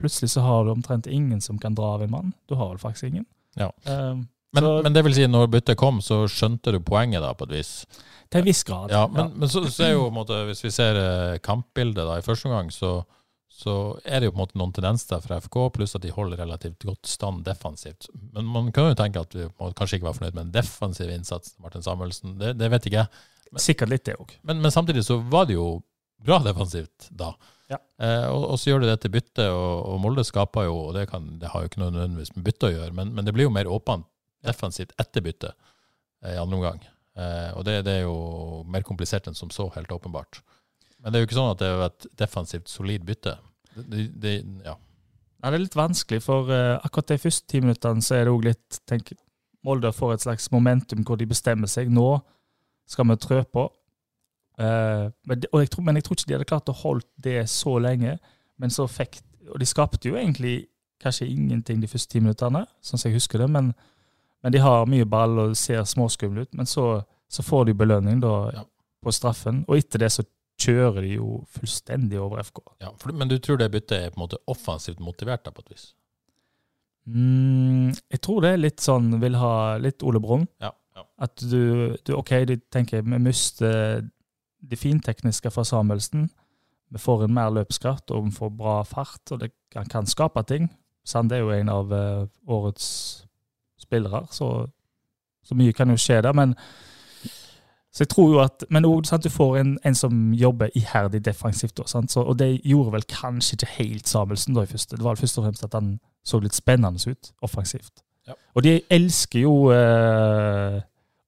Plutselig så har du omtrent ingen som kan dra av en mann. Du har vel faktisk ingen. Ja. Um, men, så, men, det vil si, når byttet kom, så skjønte du poenget, da, på et vis? Til en viss grad. Ja, Men, ja. men så, så, er jo, måte, hvis vi ser eh, kampbildet da, i første omgang, så, så, er det jo på en måte noen tendenser fra FK, pluss at de holder relativt godt stand defensivt. Men man kan jo tenke at vi må kanskje ikke være fornøyd med en defensiv innsats til Martin Samuelsen. Det, det vet ikke jeg. Men, Sikkert litt, det òg. Men, men, samtidig så var det jo bra defensivt da. Ja. Eh, og, og, så gjør de det til bytte, og, og Molde skaper jo og det, kan, det har jo ikke noe nødvendigvis med bytte å gjøre, men, men det blir jo mer åpent defensivt etter bytte eh, i andre omgang. Eh, og det, det, er jo mer komplisert enn som så, helt åpenbart. Men det er jo ikke sånn at det er et defensivt solid bytte. Det, det, ja. ja. det er litt vanskelig, for uh, akkurat de første ti minuttene så er det òg litt tenk, Molde får et slags momentum hvor de bestemmer seg. Nå skal vi trø på. Men, jeg tror, men, jeg tror, ikke de hadde klart å holde det så lenge. Men så fikk, Og de skapte jo egentlig kanskje ingenting de første ti minuttene, sånn som jeg husker det. men men de har mye ball og ser småskumle ut. Men så, så, får de belønning da, ja. på straffen, og etter det så kjører de jo fullstendig over FK. Ja, for, Men du tror det byttet er på en måte offensivt motivert da, på et vis? Mm, jeg tror det er litt sånn vil ha litt Ole Brumm. Ja, ja. At du, du, OK, de tenker vi mister det fintekniske fra Samuelsen. Vi får en mer løpskraft, og vi får bra fart, og det kan, kan skape ting. Sand er jo en av uh, årets spillere, så, så, mye kan jo skje der. Men så jeg tror jo at, men også, sant, du får en, en, som jobber iherdig defensivt. Da, så, og det gjorde vel kanskje ikke helt Samuelsen da i første. Det var først og fremst at han så litt spennende ut offensivt. Ja. Og de elsker jo eh,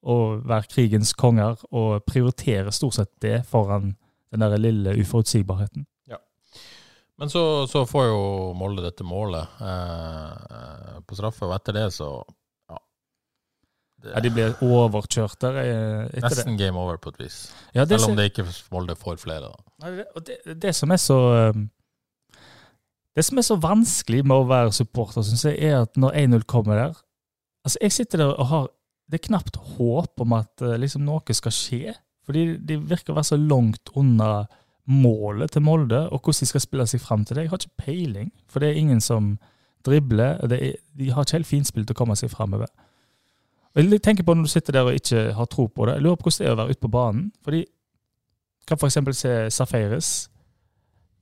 å være krigens konger og prioriterer stort sett det foran den der lille uforutsigbarheten. Ja. Men så, så får jo Molde dette målet eh, på straffe, og etter det så ja, De blir overkjørt der eh, etter Nesten det. game over, på et vis. Ja, Selv om det ikke Molde får flere. Det, det, det, som er så um, Det som er så vanskelig med å være supporter, syns jeg, er at når 1-0 kommer der Altså, jeg sitter der og har Det er knapt håp om at uh, liksom noe skal skje. Fordi de virker å være så langt unna målet til Molde, og hvordan de skal spille seg fram til det. Jeg har ikke peiling, for det er ingen som dribler. Er, de har ikke helt finspill til å komme seg framover. Jeg tenker på når du sitter der og ikke har tro på det. Jeg lurer på hvordan det er å være ute på banen. Fordi kan f.eks. se Safaris.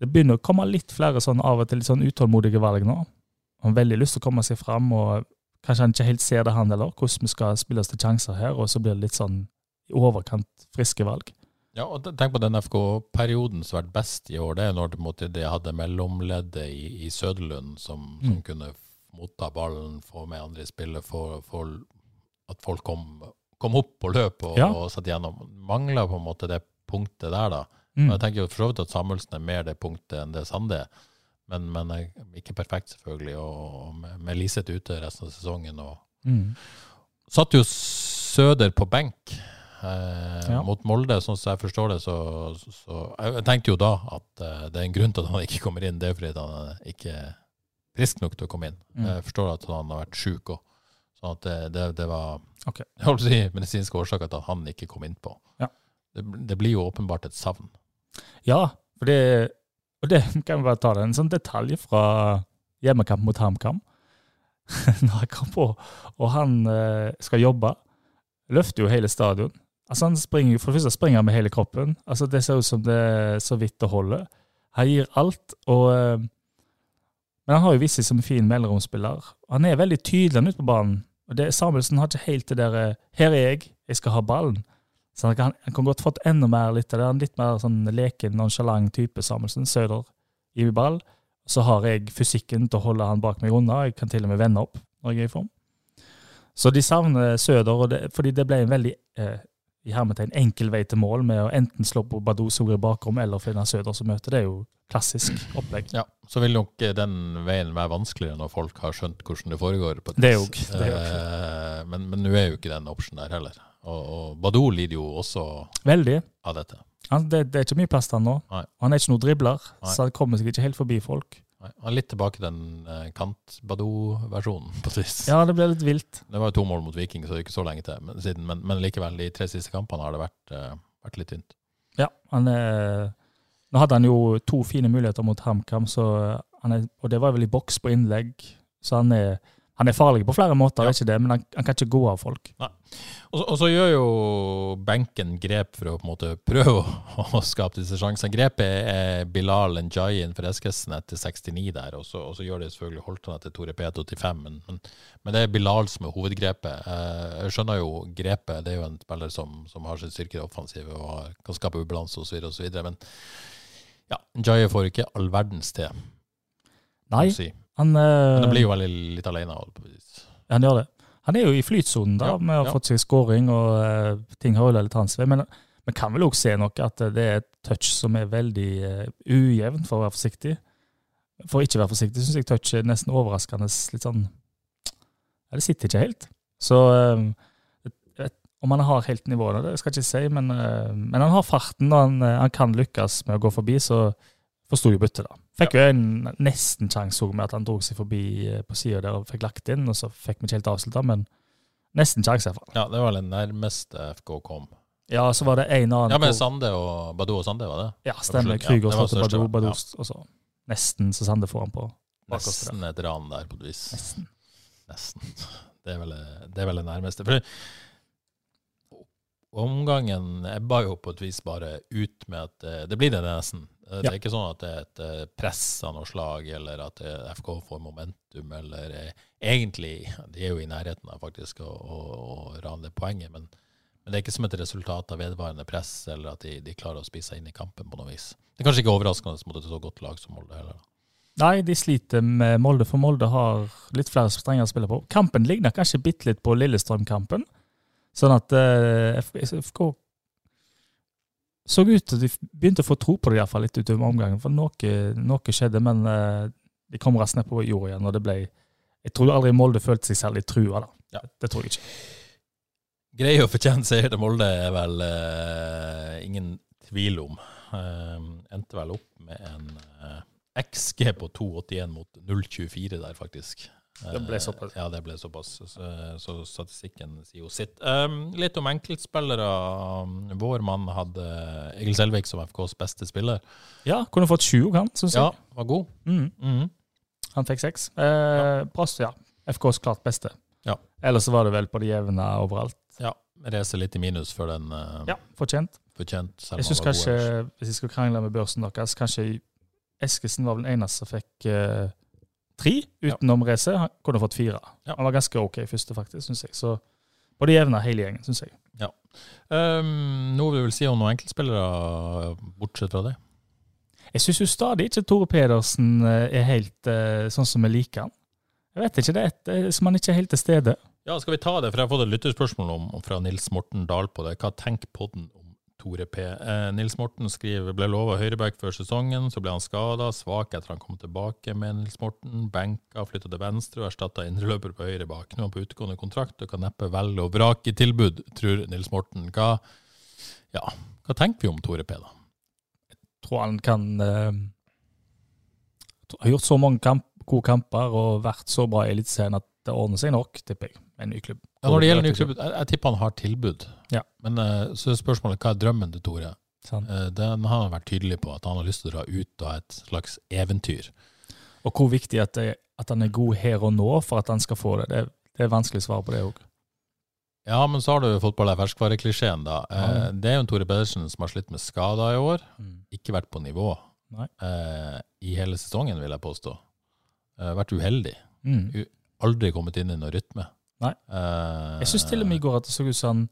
Det begynner å komme litt flere sånn av og til litt sånn utålmodige valg nå. Han har veldig lyst til å komme seg fram, og kanskje han ikke helt ser det, han heller. Hvordan vi skal spille oss til sjanser her, og så blir det litt sånn i overkant friske valg. Ja, og tenk på den FK-perioden som har vært best i år. Det er når de hadde mellomleddet i, i Søderlund som, som mm. kunne motta ballen, få med andre i spillet, få, få, at folk kom, kom opp og løp og, Ja. og satt igjennom. Mangla på en måte det punktet der, da. Mm. Og Jeg tenker jo for så vidt at Samuelsen er mer det punktet enn det Sande er. Men, men ikke perfekt, selvfølgelig. Og med, med Liseth ute resten av sesongen. og Mm. Satt jo Søder på benk eh, Ja. mot Molde, sånn som jeg forstår det. Så, så, så jeg tenkte jo da at eh, det er en grunn til at han ikke kommer inn. Det er fordi han er ikke frisk nok til å komme inn. Mm. Jeg forstår at han har vært sjuk òg. Sånn at det, det, det var okay. jeg holdt å si, medisinske årsaker til at han ikke kom innpå. Ja. Det, det blir jo åpenbart et savn. Ja, for det, og det kan vi bare ta det. En sånn detalj fra hjemmekamp mot HamKam. Når jeg kom på, og han eh, skal jobbe, løfter jo hele stadion. Altså han springer, For det første springer han med hele kroppen. Altså Det ser ut som det er så vidt det holder. Han gir alt. og... eh, men han har jo vist seg som en fin mellomromsspiller. Han er veldig tydelig ute på banen. Og det, Samuelsen har ikke helt det der eh, 'Her er jeg, jeg skal ha ballen'. Så han kan, han kan godt fått enda mer litt av det. Han er litt mer sånn leken, nonsjalant type Samuelsen. Søder gir ball. Så har jeg fysikken til å holde han bak meg unna. Jeg kan til og med vende opp når jeg er i form. Så de savner Søder, det, fordi det ble en veldig eh, i hermetegn enkel vei til mål med å enten slå på går i bakrom, eller finne Søder som møter. Det er jo klassisk opplegg. Ja, Så vil nok eh, den veien være vanskeligere når folk har skjønt hvordan det foregår. på et Det jo Eh, men, men nå er jo ikke den optionen der heller. Og, og Badou lider jo også Veldig. av dette. Han, det, det er ikke mye plass til han nå. Nei. Han er ikke noen dribler, Nei. så han kommer seg ikke helt forbi folk. Han er litt tilbake til den eh, kant-Badou-versjonen, på et vis. Ja, det ble litt vilt. Det var jo to mål mot Viking, så det er ikke så lenge til. Men, siden, men, men likevel, de tre siste kampene har det vært, eh, vært litt tynt. Ja, han er Nå hadde han jo to fine muligheter mot HamKam, så han er, og det var vel i boks på innlegg. Så han er, han er farlig på flere måter, Ja. det, men han, han kan ikke gå av folk. Og, så- og så gjør jo benken grep for å på en måte prøve å, å skape disse sjansene. Grepet er Bilal Njayi for Eskesen etter 69 der, og så, og så gjør det selvfølgelig Holtan etter Tore P 85. Men, men, men det er Bilal som er hovedgrepet. Eh, Jeg skjønner jo grepet, det er jo en spiller som, som har sin styrke i det offensive og kan skape ubalanse osv. osv. Men ja, Njayi får ikke all verdens til, Nei, si. Han, Men han det blir jo veldig litt alene. han gjør det. Han er jo i flytsonen da, Ja, med å ha ja. fått seg scoring, og uh, ting har jo litt hans vei. Men vi kan vel også se nok at det er et touch som er veldig uh, ujevnt, for å være forsiktig. For å ikke være forsiktig syns jeg touch er nesten overraskende litt sånn Ja, det sitter ikke helt. Så uh, vet- om han har helt nivå, det skal jeg ikke si, men, eh, men han har farten, og han, eh, han kan lykkes med å gå forbi, så forsto jo byttet, da. Fikk jo en nesten sjanse med at han dro seg forbi eh, på sida der og fikk lagt inn, og så fikk vi ikke helt avslutta, men nesten sjanse iallfall. Ja, det var det nærmeste FK kom. Ja, så var det en annen Ja, med Sande og Badou og Sande, var det? Ja, stemmer. Krüger ja, slått Badou, Badou, og så nesten så Sande får han på. Nesten et ran der, på et vis. Nesten. Nesten. Det er vel det, er vel det nærmeste. For omgangen ebba jo på et vis bare ut med at eh, det blir det nesten. Det Det Ja. er ikke sånn at det er et eh, press av noe slag, eller at eh, FK får momentum, eller eh, Egentlig, de er jo i nærheten av faktisk å, å, å rane poenget, men, men det er ikke som et resultat av vedvarende press, eller at de, de klarer å spise seg inn i kampen på noe vis. Det er kanskje ikke overraskende mot et så godt lag som Molde heller. Nei, de sliter med Molde, for Molde har litt flere strenger å spille på. Kampen ligner kanskje bitte litt på Lillestrøm-kampen. Sånn at eh, FK så ut til de begynte å få tro på det i hvert fall litt utover omgangen. For noe, noe skjedde, men eh, de kom raskt ned på jorda igjen. og det ble, Jeg tror aldri Molde følte seg særlig trua. da. Ja. Det tror jeg ikke. Grei og fortjent seier til Molde er vel uh, ingen tvil om. Uh, endte vel opp med en uh, XG på 2,81 mot 0,24 der, faktisk. Det ble såpass. Eh, ja, det ble såpass. Så, så statistikken sier jo sitt. Um, litt om enkeltspillere. Vår mann hadde Egil Selvik som FKs beste spiller. Ja, kunne fått sju, han, syns Ja, var god. Mm. Mm. Han fikk seks. Eh, Brass, ja. FKs klart beste. Ja. Ellers var det vel på det jevne overalt. Ja, Racer litt i minus for den uh, Ja, fortjent. fortjent. Jeg god kanskje, hvis jeg skal krangle med børsen deres, kanskje Eskesen var vel den eneste som fikk eh, tre utenom Reze. Han kunne fått fire. Ja. Han var ganske OK første, faktisk, syns jeg. Så på det jevne hele gjengen, syns jeg. Um, noe du vil si om noen enkeltspillere, bortsett fra det? Jeg syns jo stadig ikke Tore Pedersen eh, er helt uh, sånn som vi liker han. Jeg vet ikke, det er et som han ikke er helt til stede. Ja, skal vi ta det? For jeg har fått et lytterspørsmål om, fra Nils Morten Dahl på det. Hva tenker podden Tore P? Eh, Nils Morten skriver ble lova høyreback før sesongen, så ble han skada. Svak etter han kom tilbake med Nils Morten. Benka, flytta til venstre og erstatta indreløper på høyre bak. Nå er han på utgående kontrakt og kan neppe velge og vrake tilbud, tror Nils Morten. Hva, ja, hva tenker vi om Tore P, da? Jeg tror han kan eh, Har gjort så mange kamp, gode kamper og vært så bra i Eliteserien at det ordner seg nok, tipper jeg, med en ny klubb. Ja, når det gjelder nye klubber, jeg, jeg tipper han har tilbud. Ja. Men eh, så er spørsmålet hva er drømmen til Tore? Eh, Den har han vært tydelig på, at han har lyst til å dra ut av et slags eventyr. Og hvor viktig at, det, at han er god her og nå for at han skal få det. Det, det er vanskelig å svare på det òg. Ja, men så har du fotball er ferskvareklisjeen, da. Eh. Det er jo en Tore Pedersen som har slitt med skader i år. Mm. Ikke vært på nivå eh, i hele sesongen, vil jeg påstå. Eh, vært uheldig. Mm. Aldri kommet inn i noen rytme. Nei. Uh, Jeg syns til og med i går at det så ut som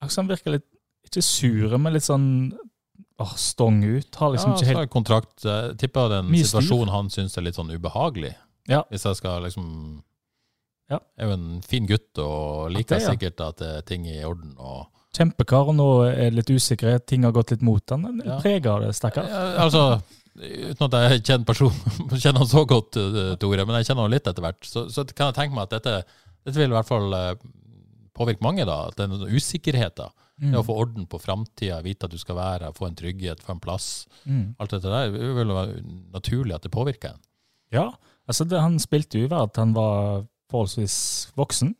han han virker litt Ikke sure, men litt sånn åh, stong ut. Har liksom ja, ikke helt kontrakt Jeg tipper den er en Mye styr. situasjon han syns er litt sånn ubehagelig. Ja. Hvis jeg skal liksom Ja. Er jo en fin gutt og liker det, ja. sikkert at er ting i orden. og kjempekar, og nå er litt usikkerhet. Ting har gått litt mot han. Er Ja. Preger av det, stakkar. Altså, Uten at jeg kjenner personen, kjenner han så godt, eh, Tore, men jeg kjenner han litt etter hvert, så, så kan jeg tenke meg at dette, dette vil i hvert fall eh, påvirke mange. da, At det er noen usikkerhet. da, Mm. Det å få orden på framtida, vite at du skal være her, få en trygghet, få en plass. Mm. Alt dette der det vil være naturlig at det påvirker en. Ja, altså det, han spilte jo i hvert han var forholdsvis voksen,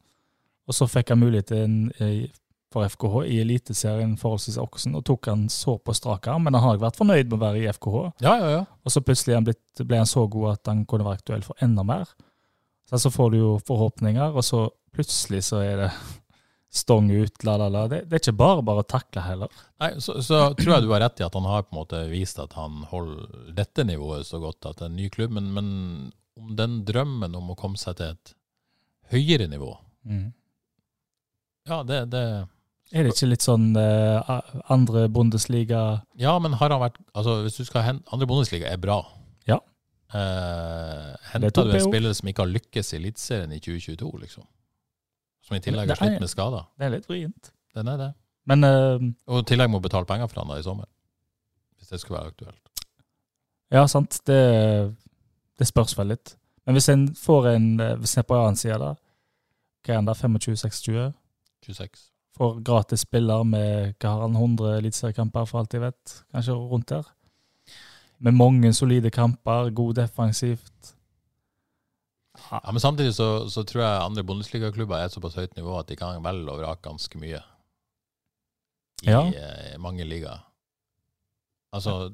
og så fikk han muligheten i- for FKH i Eliteserien forholdsvis voksen, og tok han så på strak arm, men han har vært fornøyd med å være i FKH. Ja, ja, ja. Og så plutselig ble han så god at han kunne være aktuell for enda mer. Så, så får du jo forhåpninger, og så plutselig så er det stong ut, la, la, la. Det, det er ikke bare bare å takle heller. Nei, så, så tror jeg du har rett i at han har på en måte vist at han holder dette nivået så godt at det er en ny klubb, men, men om den drømmen om å komme seg til et høyere nivå, ja, det, det Er det ikke litt sånn eh, andre Bundesliga Ja, men har han vært Altså, hvis du skal hente Andre Bundesliga er bra. Ja. Eh, Henta du en spiller som ikke har lykkes i Eliteserien i 2022, liksom? Som i tillegg har slitt med skader? Det er litt vrient. Den er det. Men uh, Og i tillegg må betale penger for han da i sommer. Hvis det skulle være aktuelt. ja, sant. Det, det spørs vel litt. Men hvis en får en eh, Hvis en er på annen side, da Hva er han da? 25-26? 26. Får gratis spiller med hva har han, 100 eliteseriekamper, for alt jeg vet. Kanskje rundt der. Med mange solide kamper, god defensivt. Ja, Men samtidig så, så tror jeg andre Bundesliga-klubber er såpass høyt nivå at de kan velge og vrake ganske mye. I Ja. eh, mange ligaer. Altså,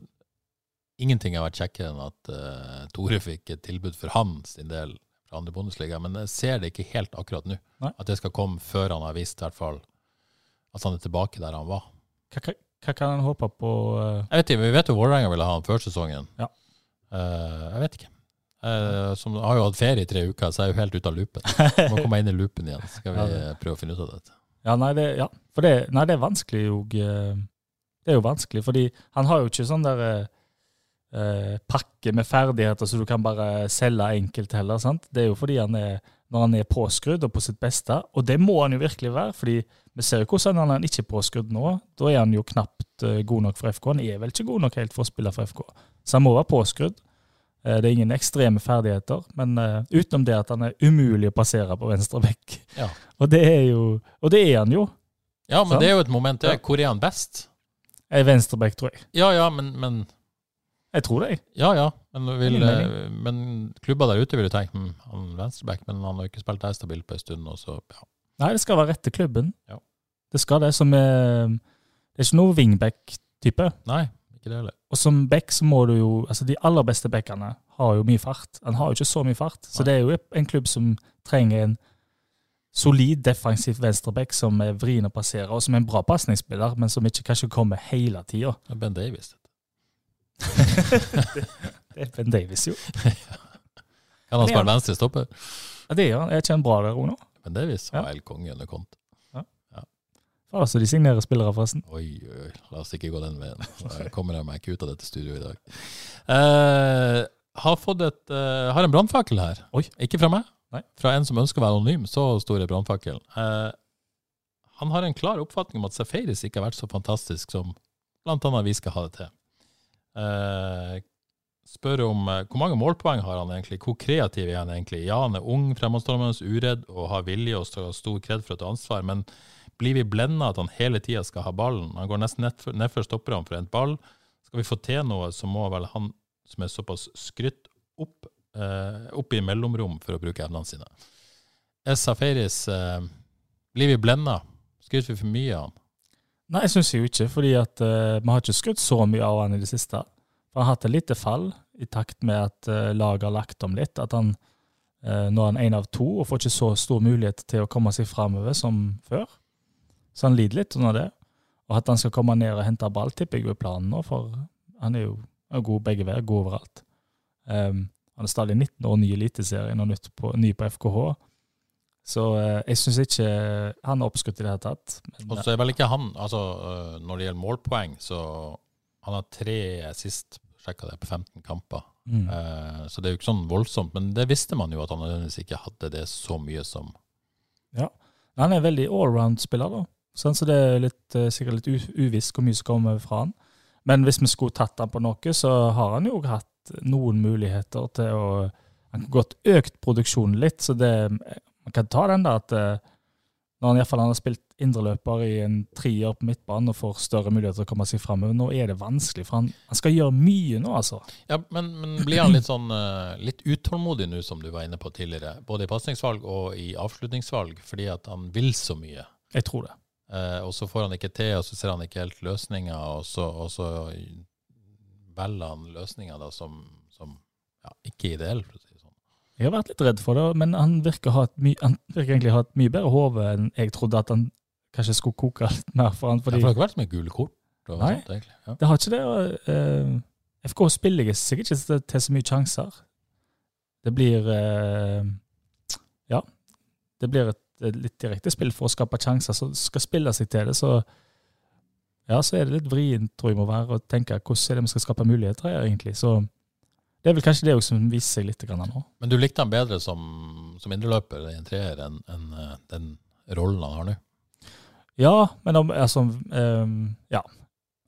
ingenting har vært kjekkere enn at uh, Tore fikk et tilbud for han sin del fra andre Bundesliga, men jeg ser det ikke helt akkurat nå. Nei. At det skal komme før han har vist i hvert fall at han er tilbake der han var. Hva, hva, kan han håpe på eh, Jeg vet ikke, Vi vet jo Vålerenga ville ha han før sesongen. Ja. Eh, jeg vet ikke. Uh, som har jo hatt ferie i tre uker, så jeg er jo helt ute av loopen. Må komme inn i loopen igjen. Så skal vi eh, prøve å finne ut av dette. Ja, nei, det, ja. For det, nei, det er vanskelig jo. eh, Det er jo vanskelig, fordi han har jo ikke sånn der eh, eh, pakke med ferdigheter så du kan bare selge enkelt heller. sant? Det er jo fordi han er når han er påskrudd og på sitt beste, og det må han jo virkelig være. fordi vi ser jo hvordan han er ikke påskrudd nå. Da er han jo knapt eh, god nok for FK. Han er vel ikke god nok helt for å spille for FK. Så han må være påskrudd. Eh, det er ingen ekstreme ferdigheter, men eh, utenom det at han er umulig å passere på venstre bekk. Ja. Og det er jo, og det er han jo. Ja, men sånn? det er jo et moment. Ja. hvor er han best? Venstreback, tror jeg. Ja, ja, men, men Jeg tror det. Ja, ja. Men, vil, eh, men klubber der ute vil jo tenke hm, han venstreback, men han har ikke spilt der stabilt på en stund. Så, ja. Nei, det skal være rett til klubben. Ja. Det skal det. Som er, det er ikke noe wingback-type. Nei, ikke det heller. Og som back så må du jo Altså, de aller beste backene har jo mye fart. Han har jo ikke så mye fart. Så Nei. det er jo en klubb som trenger en solid defensiv venstreback som er vrien å passere, og som er en bra pasningsspiller, men som ikke kanskje kommer hele tida. Ben Davies. Det er Ben Davies, jo. Kan han spille venstrestopper? venstre stopper? Ja, det gjør han. Er ikke han bra der òg nå? Ben Davies Ja. var helt konge under Kont. Ja, så de signerer spillere, forresten. Oi, oi, la oss ikke gå den veien. Jeg kommer meg ikke ut av dette studioet i dag. Uh, har fått et uh, Har en brannfakkel her. Oi. Ikke fra meg. Nei. Fra en som ønsker å være anonym. Så stor er brannfakkelen. Uh, han har en klar oppfatning om at Safaris ikke har vært så fantastisk som annet vi skal ha det til. Eh, spør om eh, hvor mange målpoeng har han egentlig, hvor kreativ er han egentlig? Ja, han er ung, fremadstormende, uredd og har vilje og stor kred for å ta ansvar, men blir vi blenda at han hele tida skal ha ballen? Han går nesten nedfor ned stopperne for en ball. Skal vi få til noe, så må vel han som er såpass skrytt opp, eh, opp i mellomrom for å bruke evnene sine. Safaris eh, Blir vi blenda? Skryter vi for mye av han? Nei, jeg syns jo ikke, fordi at uh, vi har ikke skutt så mye av han i det siste. Han har hatt et lite fall i takt med at uh, laget har lagt om litt. At han uh, Nå er han én av to og får ikke så stor mulighet til å komme seg framover som før. Så han lider litt under det. Og at han skal komme ned og hente ball, tipper jeg er planen nå, for han er jo er god begge veier, god overalt. Um, han er stadig 19 år, ny i Eliteserien og på, ny på FKH. Så uh, jeg syns ikke han er oppskrytt i det hele tatt. Og så er vel ikke han altså øh, Når det gjelder målpoeng, så Han har tre sist, sjekka det, på 15 kamper. mm. Eh, så det er jo ikke sånn voldsomt. Men det visste man jo at han nødvendigvis ikke hadde det så mye som Ja. Han er en veldig allround-spiller, da. Sånn, så det er litt, eh, sikkert litt uvisst hvor mye som kommer fra han. Men hvis vi skulle tatt han på noe, så har han jo hatt noen muligheter til å Han kan godt økt produksjonen litt, så det, man kan ta den der at eh, når han i har spilt indreløper i en trier på midtbanen og får større muligheter til å komme seg framover, nå er det vanskelig, for han, han skal gjøre mye nå, altså. Ja, men, men blir han litt sånn øh, litt utålmodig nå, som du var inne på tidligere? Både i pasningsvalg og i avslutningsvalg, fordi at han vil så mye. Jeg tror det. Eh, og så får han ikke til, og så ser han ikke helt løsninger, og så, og så velger han løsninger da som, som ja, ikke er ideelle, Jeg har vært litt redd for det, men han virker, ha et han virker egentlig ha et mye bedre hode enn jeg trodde at han kanskje skulle koke litt mer for han. Ja, for det har ikke vært så mye gule kort. Nei. sånt. Ja. det har ikke det. og, uh, FK spiller jeg sikkert ikke til så mye sjanser. Det blir uh, Ja. Det blir et, et litt direkte spill for å skape sjanser, så skal spille seg til det, så ja, så er det litt vrient, tror jeg må være, å tenke hvordan er det vi skal skape muligheter her, egentlig. Så det er vel kanskje det som viser seg litt nå. Men du likte han bedre som, som indreløper i en treer enn enn, eh, den rollen han har nå? Ja, men om, altså ehm, Ja,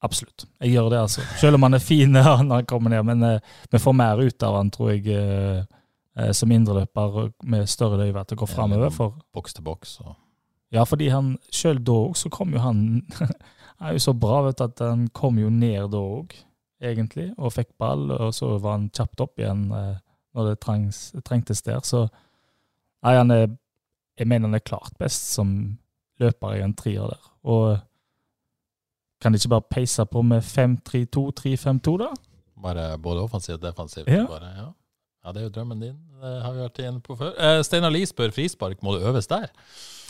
absolutt. Jeg gjør det, altså. Selv om han er fin når han kommer ned. Men eh, vi får mer ut av han, tror jeg, eh, som indreløper med større løyve til å gå framover. For, Boks til boks. Og... ja, fordi han sjøl da òg, så kom jo han Han er jo så bra, vet du, at han kom jo ned da òg, egentlig, og fikk ball. Og så var han kjapt opp igjen eh, når det trengs, trengtes der. Så nei, han er Jeg mener han er klart best som løper i en trier der. Og kan de ikke bare peise på med 5-3-2, 3-5-2, da? Bare både offensivt og defensivt. Ja. Bare, ja. ja, det er jo drømmen din. Det har vi vært inne på før. Eh, Steinar Lie spør frispark, må det øves der?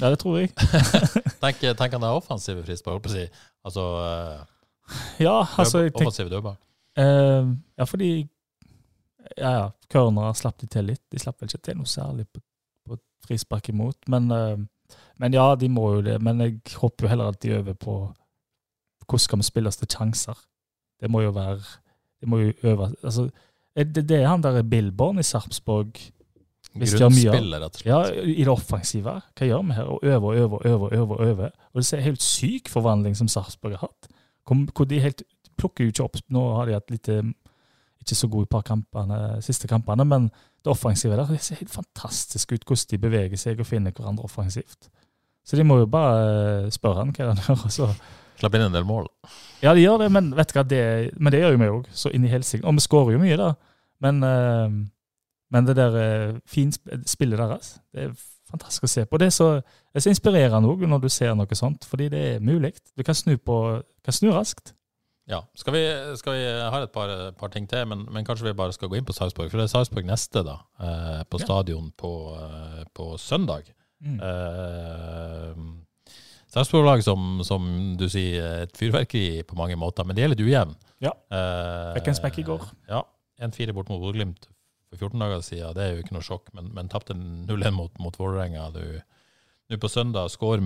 Ja, det tror jeg. Tenk, tenk han er offensive frispark, holdt på å si. Altså, eh, Ja, altså jeg tenk, offensive dødball. eh, Ja, fordi Ja, ja, cornere slapp de til litt. De slapp vel ikke til noe særlig på, på frispark imot. Men, eh, men ja, de må jo det. Men jeg håper jo heller at de øver på hvordan skal vi spille oss til sjanser. Det må jo være De må jo øve altså, er det, det er han der Billborn i Sarpsborg Grunnspiller, rett og slett. Ja, i det offensive. Hva gjør vi her? Og øver og øver og øver. Og øve. Og det er helt syk forvandling som Sarpsborg har hatt. Hvor, hvor de helt plukker jo ikke opp Nå har de hatt litt eh, ikke så gode par kampene, siste kampene, men det offensive der det ser helt fantastisk ut hvordan de beveger seg og finner hverandre offensivt. Så de må jo bare eh, spørre han hva han gjør. og så Slapp inn en del mål. ja, de gjør det, men vet du hva, det, men det gjør jo vi òg. Så inn i helsike. Og vi skårer jo mye, da. Men, eh, men det der uh, fint spillet deres, det er fantastisk å se på. Det er så, det er så inspirerende òg når du ser noe sånt, fordi det er mulig. Du kan snu, på, kan snu raskt. Ja. Skal vi, skal vi ha et par, par ting til, men, men kanskje vi bare skal gå inn på Sarpsborg. For det er Sarpsborg neste, da. Eh, på stadion på, eh, på søndag. Mm. Eh, Sarpsborg-lag som, som du sier, er et fyrverkeri på mange måter, men det er litt ujevn. Ja. Eh, Fikk en smekk i går. Ja. 1-4 bort mot Bodø-Glimt for 14 dager siden. Det er jo ikke noe sjokk, men, men tapte 0-1 mot, mot Vålerenga. Nå på søndag skårer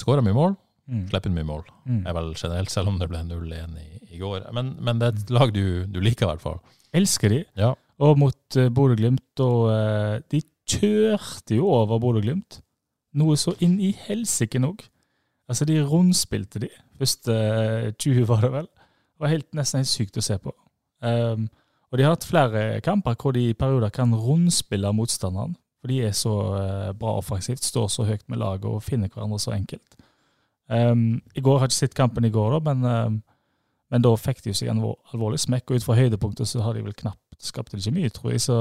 skårer mye mål, Mm. slipper inn mye mål. Mm. er vel generelt, selv om det ble 0-1 i, i går. Men, men det er et lag du, du liker, i hvert fall. Elsker de. Ja. Og mot uh, Bodø-Glimt, og uh, de kjørte jo over Bodø-Glimt. Noe så inn i helsike nok. Altså, de rundspilte de. Første uh, 20 var det vel. Det var helt, nesten helt sykt å se på. Um, og de har hatt flere kamper hvor de i perioder kan rundspille motstanderen. For de er så uh, bra offensivt, står så høyt med laget og finner hverandre så enkelt. Um, I går har jeg ikke sett kampen i går, da, men, um, men da fikk de jo seg en alvorlig smekk. Og ut fra høydepunktet så har de vel knapt skapt ikke mye, tror jeg. Så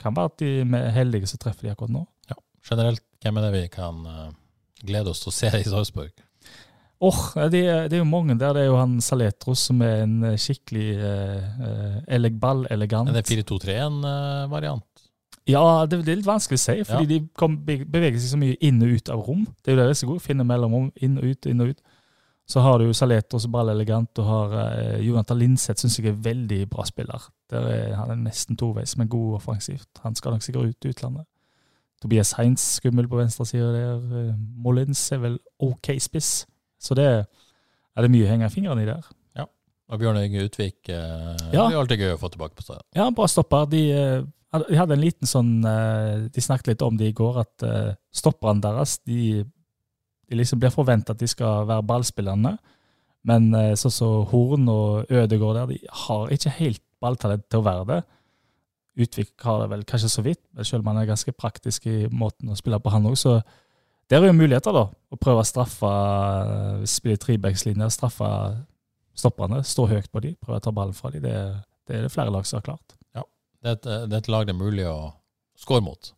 kan være at de er heldige som treffer de akkurat nå. Ja, Generelt, hvem er det vi kan uh, glede oss til å se i Sarpsborg? Oh, det, det, er jo mange der. Det er jo han Saletros som er en eh, skikkelig uh, uh, ball-elegant. Men det 4-2-3-1-variant? Ja, det, det, er litt vanskelig å si, fordi ja. de kom, beveger seg så mye inn og ut av rom. Det er jo det de er så gode, finne mellomrom, inn og ut, inn og ut. Så har du Saletros ballelegant, og har uh, Jonathan Linseth syns jeg er veldig bra spiller. Er, han er nesten toveis, men god offensivt. Han skal nok sikkert ut til utlandet. Tobias Heinz skummel på venstre side der. Mollins er vel OK spiss. Så det er det mye å henge fingrene i der. Ja. Og Bjørn Øyge Utvik eh, ja. det er alltid gøy å få tilbake på stedet. Ja, bra stopper. De, de, hadde en liten sånn De snakket litt om det i går, at stopperne deres de de liksom blir forventa at de skal være ballspillerne. Men sånn som så Horn og Ødegård der, de har ikke helt balltalent til å være det. Utvik har det vel kanskje så vidt, selv om han er ganske praktisk i måten å spille på, han òg. Det er jo muligheter, da. Å prøve å straffe spille trebackslinje, straffe stopperne, stå høyt på dem, prøve å ta ballen fra dem. Det, det, er det flere lag som har klart. Ja, det er et, det er et lag det er mulig å skåre mot.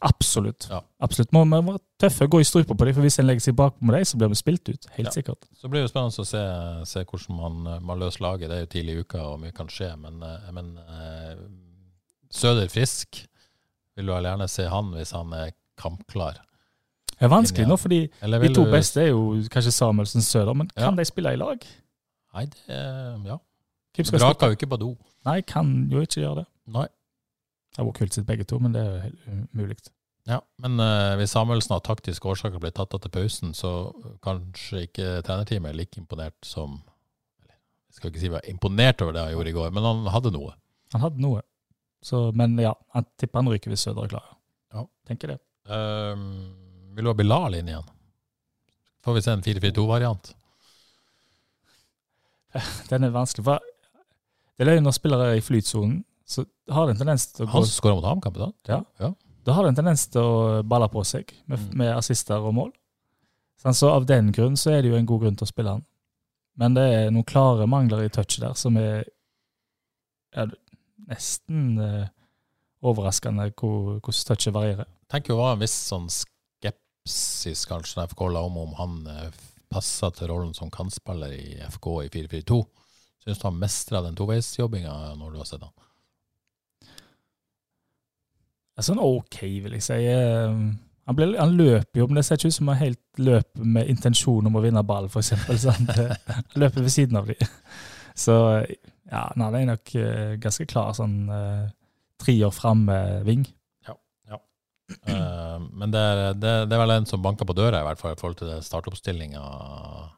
Absolutt. Ja. Absolutt. Må vi være tøffe gå i strupa på dem, for hvis en legger seg bakpå med dem, så blir vi spilt ut. Helt ja. sikkert. Så blir det spennende å se, se hvordan man, man, løser laget. Det er jo tidlig i uka, og mye kan skje. Men, eh, men eh, Søder Frisk vil du gjerne se han hvis han er kampklar. Det er vanskelig nå, fordi de to beste er jo kanskje Samuelsen Søder, men kan ja. de spille i lag? Nei, det ja. Vraka jo ikke på do. Nei, kan jo ikke gjøre det. Nei. Det var kult sett begge to, men det er jo umulig. Ja, men uh, hvis Samuelsen av taktiske årsaker blir tatt av til pausen, så kanskje ikke trenerteamet er like imponert som Jeg skal ikke si var imponert over det han gjorde i går, men han hadde noe. Han hadde noe. Så, men ja, jeg tipper han ryker hvis Søder er klar. Ja. Tenker det. Um, vil du ha Bilal inn igjen? Får vi se en 4-4-2-variant? Den er vanskelig. for Det er jo når spillere er i flytsonen, så har det en tendens til å gå Han som skåra mot HamKam? Da? Ja. ja. Da har det en tendens til å balle på seg med, mm. med assister og mål. Så av den grunn så er det jo en god grunn til å spille han. Men det er noen klare mangler i touchet der som er ja, nesten eh, overraskende hvordan touchet varierer. Tenk jo ha en viss sånn skepsis kanskje når FK la om om han passa til rollen som kantspiller i FK i 4-4-2. Syns du han mestra den toveisjobbinga når du har sett han? sånn OK, vil jeg si. Eh, han, ble, han løper jo, men det ser ikke ut som han helt løper med intensjon om å vinne ball, f.eks. Han løper ved siden av dem. Så ja, han er nok ganske klar sånn uh, trier framme-ving. Uh, men det er, det, det er, vel en som banker på døra, i hvert fall i forhold til startoppstillinga. Uh,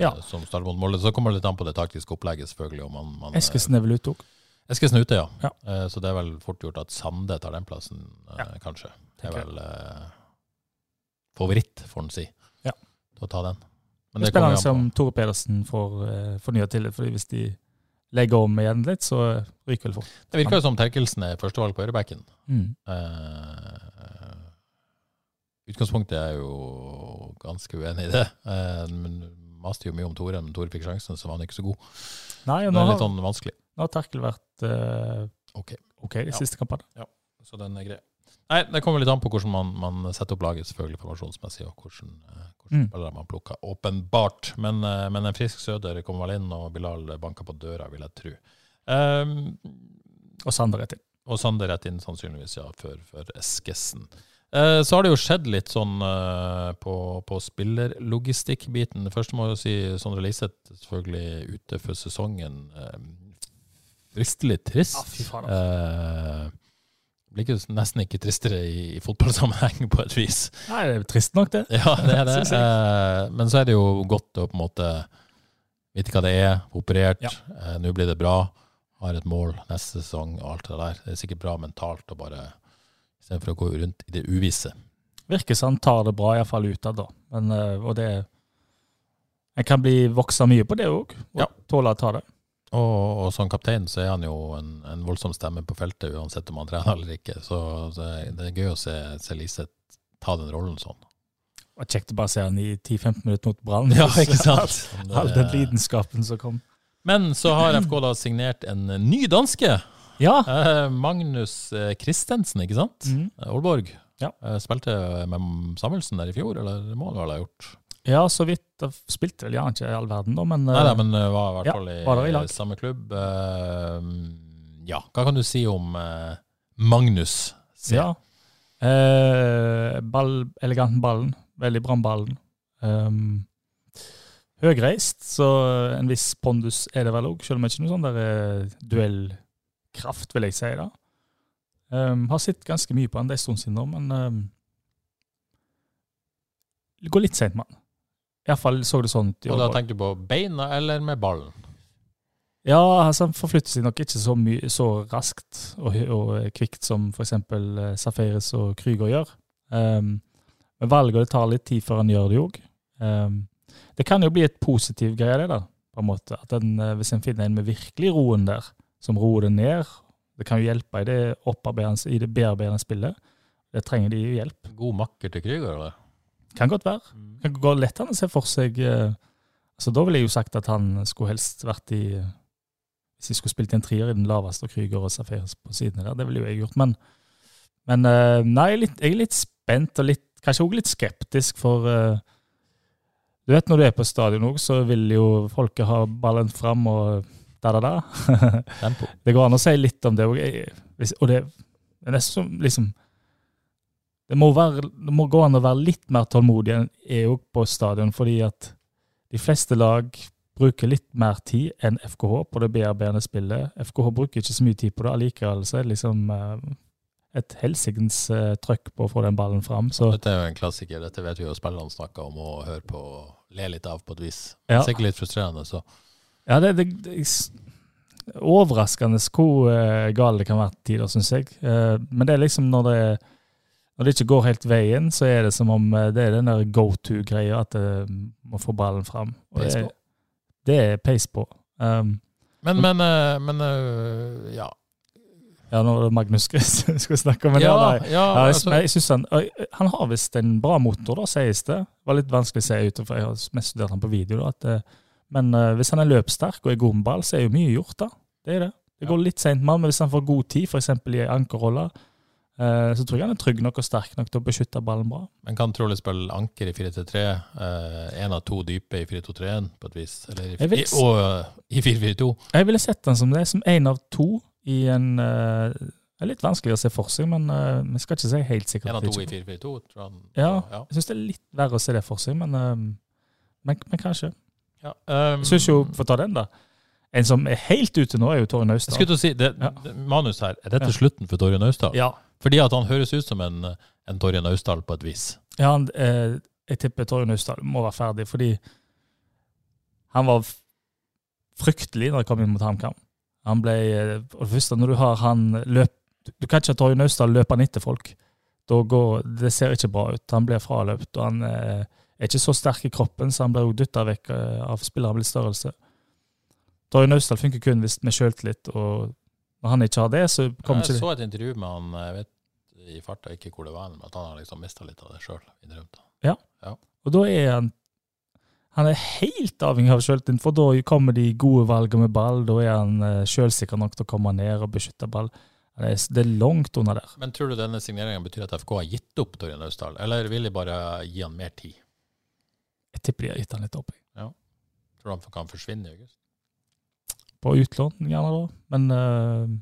ja. som starter mot målet. Så kommer det litt an på det taktiske opplegget, selvfølgelig. om man, man Eskesen er vel ute òg? Eskesen ute, ja. ja. Eh, så det er vel fort gjort at Sande tar den plassen, eh, ja. kanskje. Det er vel eh, favoritt, får en si, ja. til å ta den. Men det spiller spennende om Tore Pedersen får uh, fornya tillit, fordi hvis de legger om igjen litt, så ryker vel fort. Det virker jo som Terkelsen er førstevalg på ørebekken. Mm. Uh, utgangspunktet er jo ganske uenig i det. Uh, men maste jo mye om Tore, men Tore fikk sjansen, så var han ikke så god. Nei, det er litt sånn vanskelig. Nå har Terkel vært uh, ok, okay de ja. siste kampene. Ja, så den er grei. Nei, Det kommer litt an på hvordan man, man setter opp laget, selvfølgelig formasjonsmessig, og hvordan, uh, hvordan mm. spillere man plukker. Åpenbart. Men, men, en frisk Søder kommer vel inn, og Bilal banker på døra, vil jeg tro. Um, og Sander rett inn. Og Sander rett inn, sannsynligvis, ja, før, før Eskesen. Uh, så har det jo skjedd litt sånn uh, på, på spillerlogistikkbiten. Først må jeg si Sondre Liseth selvfølgelig ute for sesongen. Fristelig trist. Ja, fy faen, altså. eh, blir ikke, nesten ikke tristere i, i fotballsammenheng, på et vis. Nei, det er trist nok, det. Ja, det er det. eh, men så er det jo godt å på en måte vite hva det er, operert. Ja. Eh, Nå blir det bra. har et mål neste sesong og alt det der. Det er sikkert bra mentalt å bare Istedenfor å gå rundt i det uvisse. Virker som han tar det bra, iallfall utad, da. Men, eh, og det En kan bli voksa mye på det òg, og Ja. tåle å ta det. Og, og som kaptein så er han jo en, en voldsom stemme på feltet, uansett om han trener eller ikke. Så, det, det er gøy å se, se Lise ta den rollen sånn. Og kjekt å bare se han i 10-15 minutter mot Brann. Ja, ikke sant? All den lidenskapen som kom. Men så har FK da signert en ny danske. Ja. Eh, Magnus eh, Christensen, ikke sant? Mhm. Eh, Aalborg. Ja. Spilte med Samuelsen der i fjor, eller må han vel ha gjort? ja, så vidt. Jeg spilte vel gjerne ikke i all verden, da, men, Nei, nei, men var i hvert ja, fall i, i samme klubb. Ja, hva kan du si om Magnus? C? Ja. Eh, ball, elegant ballen. Veldig bra med ballen. Um, høgreist, så en viss pondus er det vel òg, selv om det ikke er noe sånn der eh, duellkraft, vil jeg si. da. Um, har sett ganske mye på han det er en stund siden nå, men um, det går litt seint med han. Iallfall så det sånn ut. Og da tenker du på beina eller med ballen? Ja, altså han forflytter seg nok ikke så, så raskt og, og kvikt som f.eks. Safaris og Krüger gjør. Um, men valget det tar litt tid før han gjør det òg. Um, det kan jo bli et positiv greie, det der, på en måte. At den, eh, hvis en finner en med virkelig roen der, som roer det ned Det kan jo hjelpe i det, opparbeidende- i det bearbeidende spillet. Det trenger de jo hjelp. God makker til Krüger, eller? Kan godt være. Kan gå lett an å se for seg eh, altså Da ville jeg jo sagt at han skulle helst vært i Hvis de skulle spilt en trier i den laveste, og Krüger og Safaris på sidene der, det ville jo jeg gjort. Men, men eh, nei, jeg er, litt, jeg er litt spent, og litt, kanskje også litt skeptisk, for eh, du vet når du er på stadion òg, så vil jo folket ha ballen fram og da-da-da. Tempo. det går an å si litt om det òg. Og det, det er nesten som liksom det må, være, det må gå an å være litt mer tålmodig enn EU på stadion, fordi at de fleste lag bruker litt mer tid enn FKH på det bearbeidende spillet. FKH bruker ikke så mye tid på det, allikevel så er det liksom eh, et helsikens eh, trøkk på å få den ballen fram. Så Dette er jo en klassiker. Dette vet vi jo spillerne snakker om å høre på og le litt av på et vis. Ja. Sikkert litt frustrerende, så. Ja, det, det, det er overraskende hvor uh, galt det kan være til tider, syns jeg. Uh, men det er liksom når det, når det ikke går helt veien, så er det som om eh, det er den der go to-greia, at det må få ballen fram. Og det, det er peis på. Um, Men, men, eh, men eh, ja. ja, det Magnus skal snakke om. det. Ja, ja, ja, jeg, altså- jeg synes han, han har visst en bra motor, da, sies det. Det var litt vanskelig å se ut, for jeg har mest studert han på video. Da, at, eh, men uh, hvis han er løpssterk og er god med ball, så er jo mye gjort, da. Det er det. Det går litt seint med men hvis han får god tid, f.eks. i en ankerrolle, eh, så tror jeg han er trygg nok og sterk nok til å beskytte ballen bra. Men kan trolig spille anker i 4-3-3. Én av to dype i 4-2-3-1 på et vis. Eller i, vil i, og eh, i 4-4-2. Jeg ville sett den som det, som én av to i en eh, Det er litt vanskelig å se for seg, men eh, vi skal ikke si helt sikkert. En av to i ikke- 4-4-2, tror han. Ja, ja. jeg syns det er litt verre å se det for seg, men, uh, men, men kanskje. Ja, um, Jeg syns jo, for å ta den, da En som er helt ute nå, er jo Torje Naustdal. skulle til å si, det, Ja. det, Manus her, er dette Ja. slutten for Torje Naustdal? Ja, Fordi at han høres ut som en, en Torje Naustdal på et vis. ja han, eh, jeg tipper Torje Naustdal må være ferdig, fordi han var fryktelig når jeg kom inn mot HamKam. Han ble eh, Og det første, når du har han løp Du kan ikke ha Torje Naustdal løpende etter folk. Da går, det ser ikke bra ut. Han blir fraløpt, og han eh, er ikke så sterk i kroppen, så han blir dytta vekk eh, av spillere med litt størrelse. Torje Naustdal funker kun hvis med sjøltillit, og når han ikke har det, så kommer ikke det. Jeg så et intervju med han, jeg vet i farta ikke hvor det var, men at han har liksom mista litt av det sjøl. Og da er han Han er helt avhengig av sjøltillit, for da kommer de gode valgene med ball. Da er han uh, sjølsikker nok til å komme ned og beskytte ball. Det er, det er langt unna der. Men tror du denne signeringen betyr at FK har gitt opp Torjen Austdal, eller vil de bare gi han mer tid? Jeg tipper de har gitt han litt opp. jeg. Tror du han kan forsvinne i august? På utlån, gjerne da. Men uh,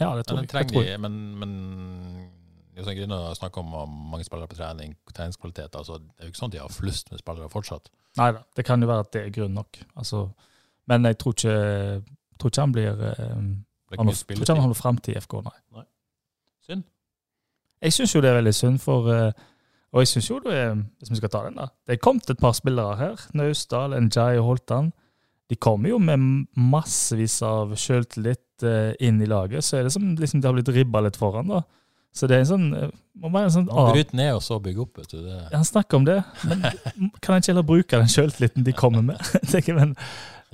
ja, det tror Men, jeg. jeg. trenger tror de, men, men Jostein Grine har snakka om mange spillere på trening, treningskvalitet. altså Det er jo ikke sånn at de har flust med spillere fortsatt. Nei da, det kan jo være at det er grunn nok. Altså, men jeg tror ikke, tror ikke han blir um, Han tror ikke han holder framtid i FK, nei. nei. Synd. Jeg syns jo det er veldig synd, for eh, Og jeg syns jo det er Hvis vi skal ta den, da. Det er kommet et par spillere her. Naustdal, Njay og Holtan. de kommer jo med massevis av sjøltillit eh, inn i laget. Så er det som liksom, de har blitt ribba litt foran, da. Så det er en sånn eh, må være en sånn av- bryter ned og så bygge opp. vet du. Det, Han snakker om det, men kan han ikke heller bruke den sjøltilliten de kommer med? men,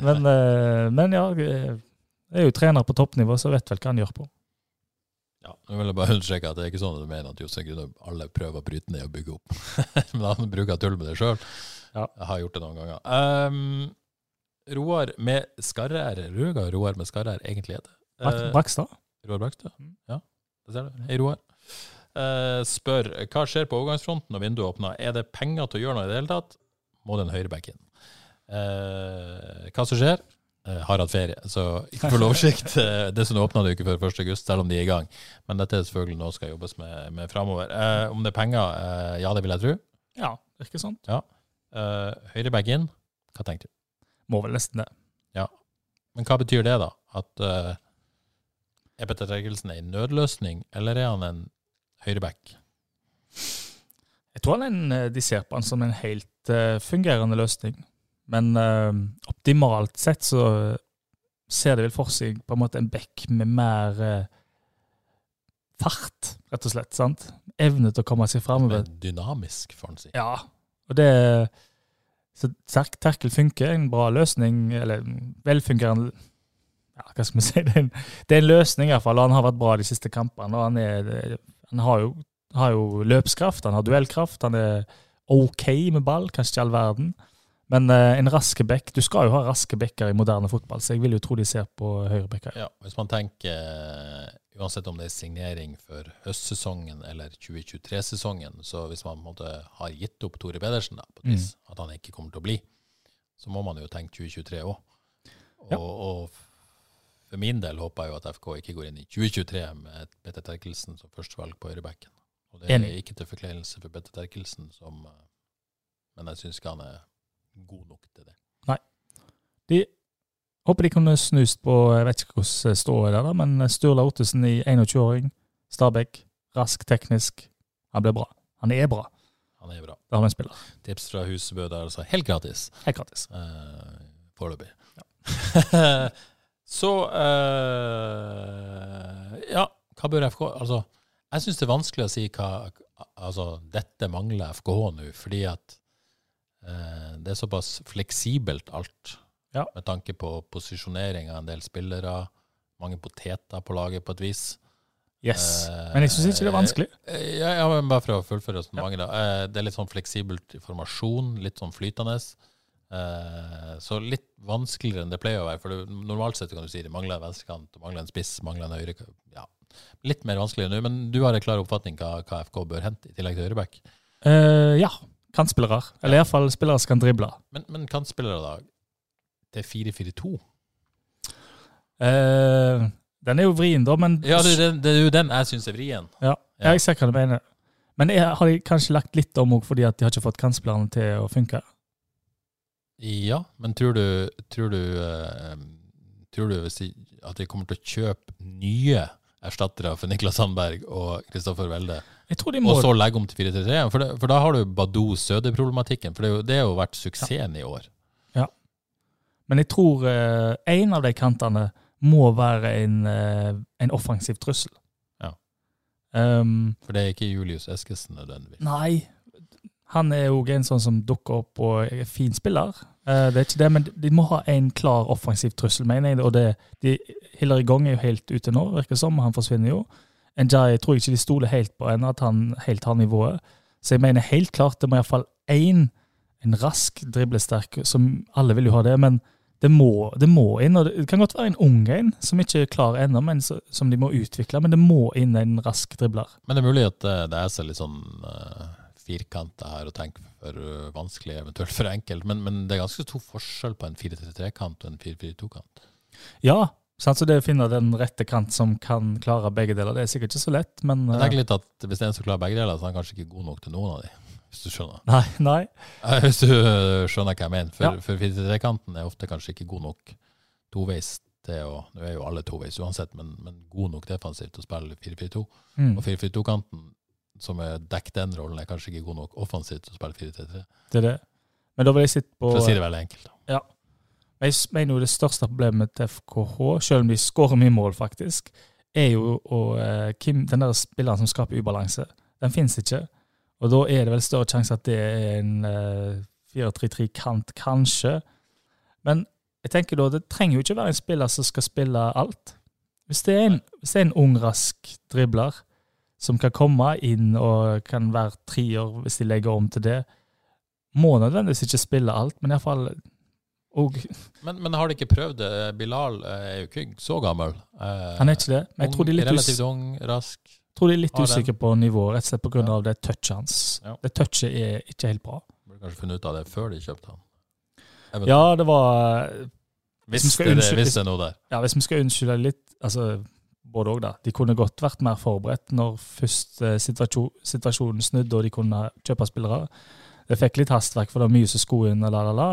men, eh, men ja, jeg er jo trener på toppnivå, så vet vel hva han gjør på. Nå vil jeg bare understreke at det er ikke sånn at du mener at Jostein Grüner alle prøver å bryte ned og bygge opp. Men han bruker tull med det sjøl. Ja. Jeg har gjort det noen ganger. Um, Roar med skarre-r. Ruga Roar med skarre-r egentlig heter. det. Bakstad. Brakstad? Roar Brakstad? Mm. Ja, det ser du. Hei, Roar. Uh, spør hva skjer på overgangsfronten når vinduet åpner. Er det penger til å gjøre noe i det hele tatt? Må det en høyreback inn? Uh, hva som skjer? Eh, har hatt ferie, så ikke full oversikt. Det Dessuten åpna det jo ikke før 1. august, selv om de er i gang. Men dette er selvfølgelig noe som skal jobbes med, med framover. Eh, om det er penger? Eh, ja, det vil jeg tro. Ja, virker sånn. Eh, høyreback inn? Hva tenker du? Må vel nesten det. Ja. Men hva betyr det, da? At eh, er Petter er en nødløsning, eller er han en høyreback? Jeg tror han er en, eh, de ser på han som en helt uh, fungerende løsning. Men uh, optimalt sett så ser det vel for seg på en måte en bekk med mer uh, fart, rett og slett. sant? Evne til å komme seg framover. Dynamisk, får en si. Ja, og det Så sterk terkel funker, en bra løsning, eller velfungerende ja, Hva skal vi si? Det er en, det er en løsning, iallfall. Han har vært bra de siste kampene. og Han, er, han har, jo, har jo løpskraft, han har duellkraft, han er OK med ball, kanskje ikke all verden. Men eh, en raske bekk Du skal jo ha raske bekker i moderne fotball, så jeg vil jo tro de ser på høyrebekker. Ja, hvis man tenker, eh, uansett om det er signering for høstsesongen eller 2023-sesongen, så hvis man måte har gitt opp Tore Pedersen, da, på et vis, at han ikke kommer til å bli, så må man jo tenke 2023 òg. Og, Ja. og for min del håper jeg jo at FK ikke går inn i 2023 med Petter Terkelsen som førstevalg på høyrebacken. Og det er Enig. ikke til forkleinelse for Petter Terkelsen, som, eh, men jeg syns ikke han er god nok til det. De håper de kunne snust på Jeg vet ikke hvordan ståa er der, men Sturla Ottesen i 21-åring. Stabæk. Rask, teknisk. Han blir bra. Han er bra. Han er bra. Da har vi en spiller. Tips fra Husebø der, altså. Helt gratis. Helt gratis. Uh, Foreløpig. Så uh, Ja, hva bør FK Altså, jeg syns det er vanskelig å si hva Altså, dette mangler FKH nå, fordi at det er såpass fleksibelt alt. Ja. Med tanke på posisjonering av en del spillere. Mange poteter på laget, på et vis. Yes. Eh, Men jeg syns ikke det er vanskelig. Eh, Ja, ja, men bare for å fullføre resonnementet. da. Eh, Det er litt sånn fleksibelt informasjon, litt sånn flytende. Eh, Så litt vanskeligere enn det pleier å være. For det, normalt sett kan du si det mangler en venstrekant, mangler en spiss, mangler en høyre Ja, litt mer vanskelig nå. Men du har en klar oppfatning hva, hva FK bør hente, i tillegg til høyreback. Eh, ja. Kantspillere. Eller iallfall spillere som kan drible. Men, men kantspillere, da? Det er 4-4-2. Eh, den er jo vrien, da, men Ja, det, det, det er jo den jeg syns er vrien. Ja, Ja. jeg ser hva du mener. Men jeg, har de kanskje lagt litt om òg fordi at de har ikke fått kantspillerne til å funke? Ja, men tror du, tror du, eh, tror du de, at de kommer til å kjøpe nye erstattere for Niklas Sandberg og Kristoffer Welde, Og så legge om til 4-3-3? For, det- for da har du Badou-Søde-problematikken, for det, jo, det har jo vært suksessen i år. Ja. Men jeg tror eh, en av de kantene må være en, eh, en offensiv trussel. Ja. Um, For det er ikke Julius Eskesen nødvendigvis. nei, han er jo en sånn som dukker opp og er fin spiller. Eh, det er ikke det, men de må ha en klar offensiv trussel, mener jeg. Og det, de, Hillary Gong er jo helt ute nå, virker det som. Han forsvinner jo. Njay tror jeg ikke de stoler helt på ennå, at han helt har nivået. Så jeg mener helt klart det må iallfall én, en rask, driblesterk, som alle vil jo ha det. men det må, det må inn, og det kan godt være en ung en som ikke er klar ennå, men som de må utvikle. Men det må inn en rask dribler. Men det er mulig at eh, det er så litt sånn uh, firkanta her og tenke for eh, vanskelig, eventuelt for enkelt. Men, men det er ganske stor forskjell på en 4-3-3-kant og en 4-4-2-kant. Ja, så det å finne den rette kant som kan klare begge deler, det er sikkert ikke så lett, men Jeg eh, tenker litt at Hvis det er en som klarer begge deler, så er han kanskje ikke god nok til noen av de. Hvis du skjønner. Nei, nei. Eh, Hvis du eh, skjønner hva jeg mener. For, Ja. for 4-3-kanten er ofte kanskje ikke god nok toveis til å Nå er jo alle toveis uansett, men, men god nok defensivt til å spille 4-4-2. Mm, Og 4-4-2-kanten, som er dekket den rollen, er kanskje ikke god nok offensivt til å spille 4-3-3. det er det. Men da vil jeg sitte på For å si det veldig enkelt. da. Jeg mener jo det største problemet til FKH, selv om de skårer mye mål, faktisk, er jo og, uh, Kim, den der spilleren som skaper ubalanse. Den finnes ikke. Og da er det vel større sjanse at det er en uh, 4-3-3-kant, kanskje. Men jeg tenker da, det trenger jo ikke være en spiller som skal spille alt. Hvis det er en, det er en ung, rask dribler som kan komme inn og kan være trier hvis de legger om til det, må nødvendigvis ikke spille alt, men iallfall og Men, men har de ikke prøvd det? Bilal eh, er jo ikke så gammel. Eh, Han er ikke det. Men jeg tror de er litt, Relativt ung, rask. tror de er litt usikre på nivået, rett og slett pga. av det touchet hans. Ja. Det touchet er ikke helt bra. Burde kanskje funnet ut av det før de kjøpte han. Ja, det var hvis, vi skal det, unnskylde- hvis det er noe der. Ja, hvis vi skal unnskylde litt altså Både òg, da. De kunne godt vært mer forberedt når først eh, situasjon, situasjonen snudde og de kunne kjøpe spillere. Det fikk litt hastverk, for det var mye som skulle inn, la, la, la.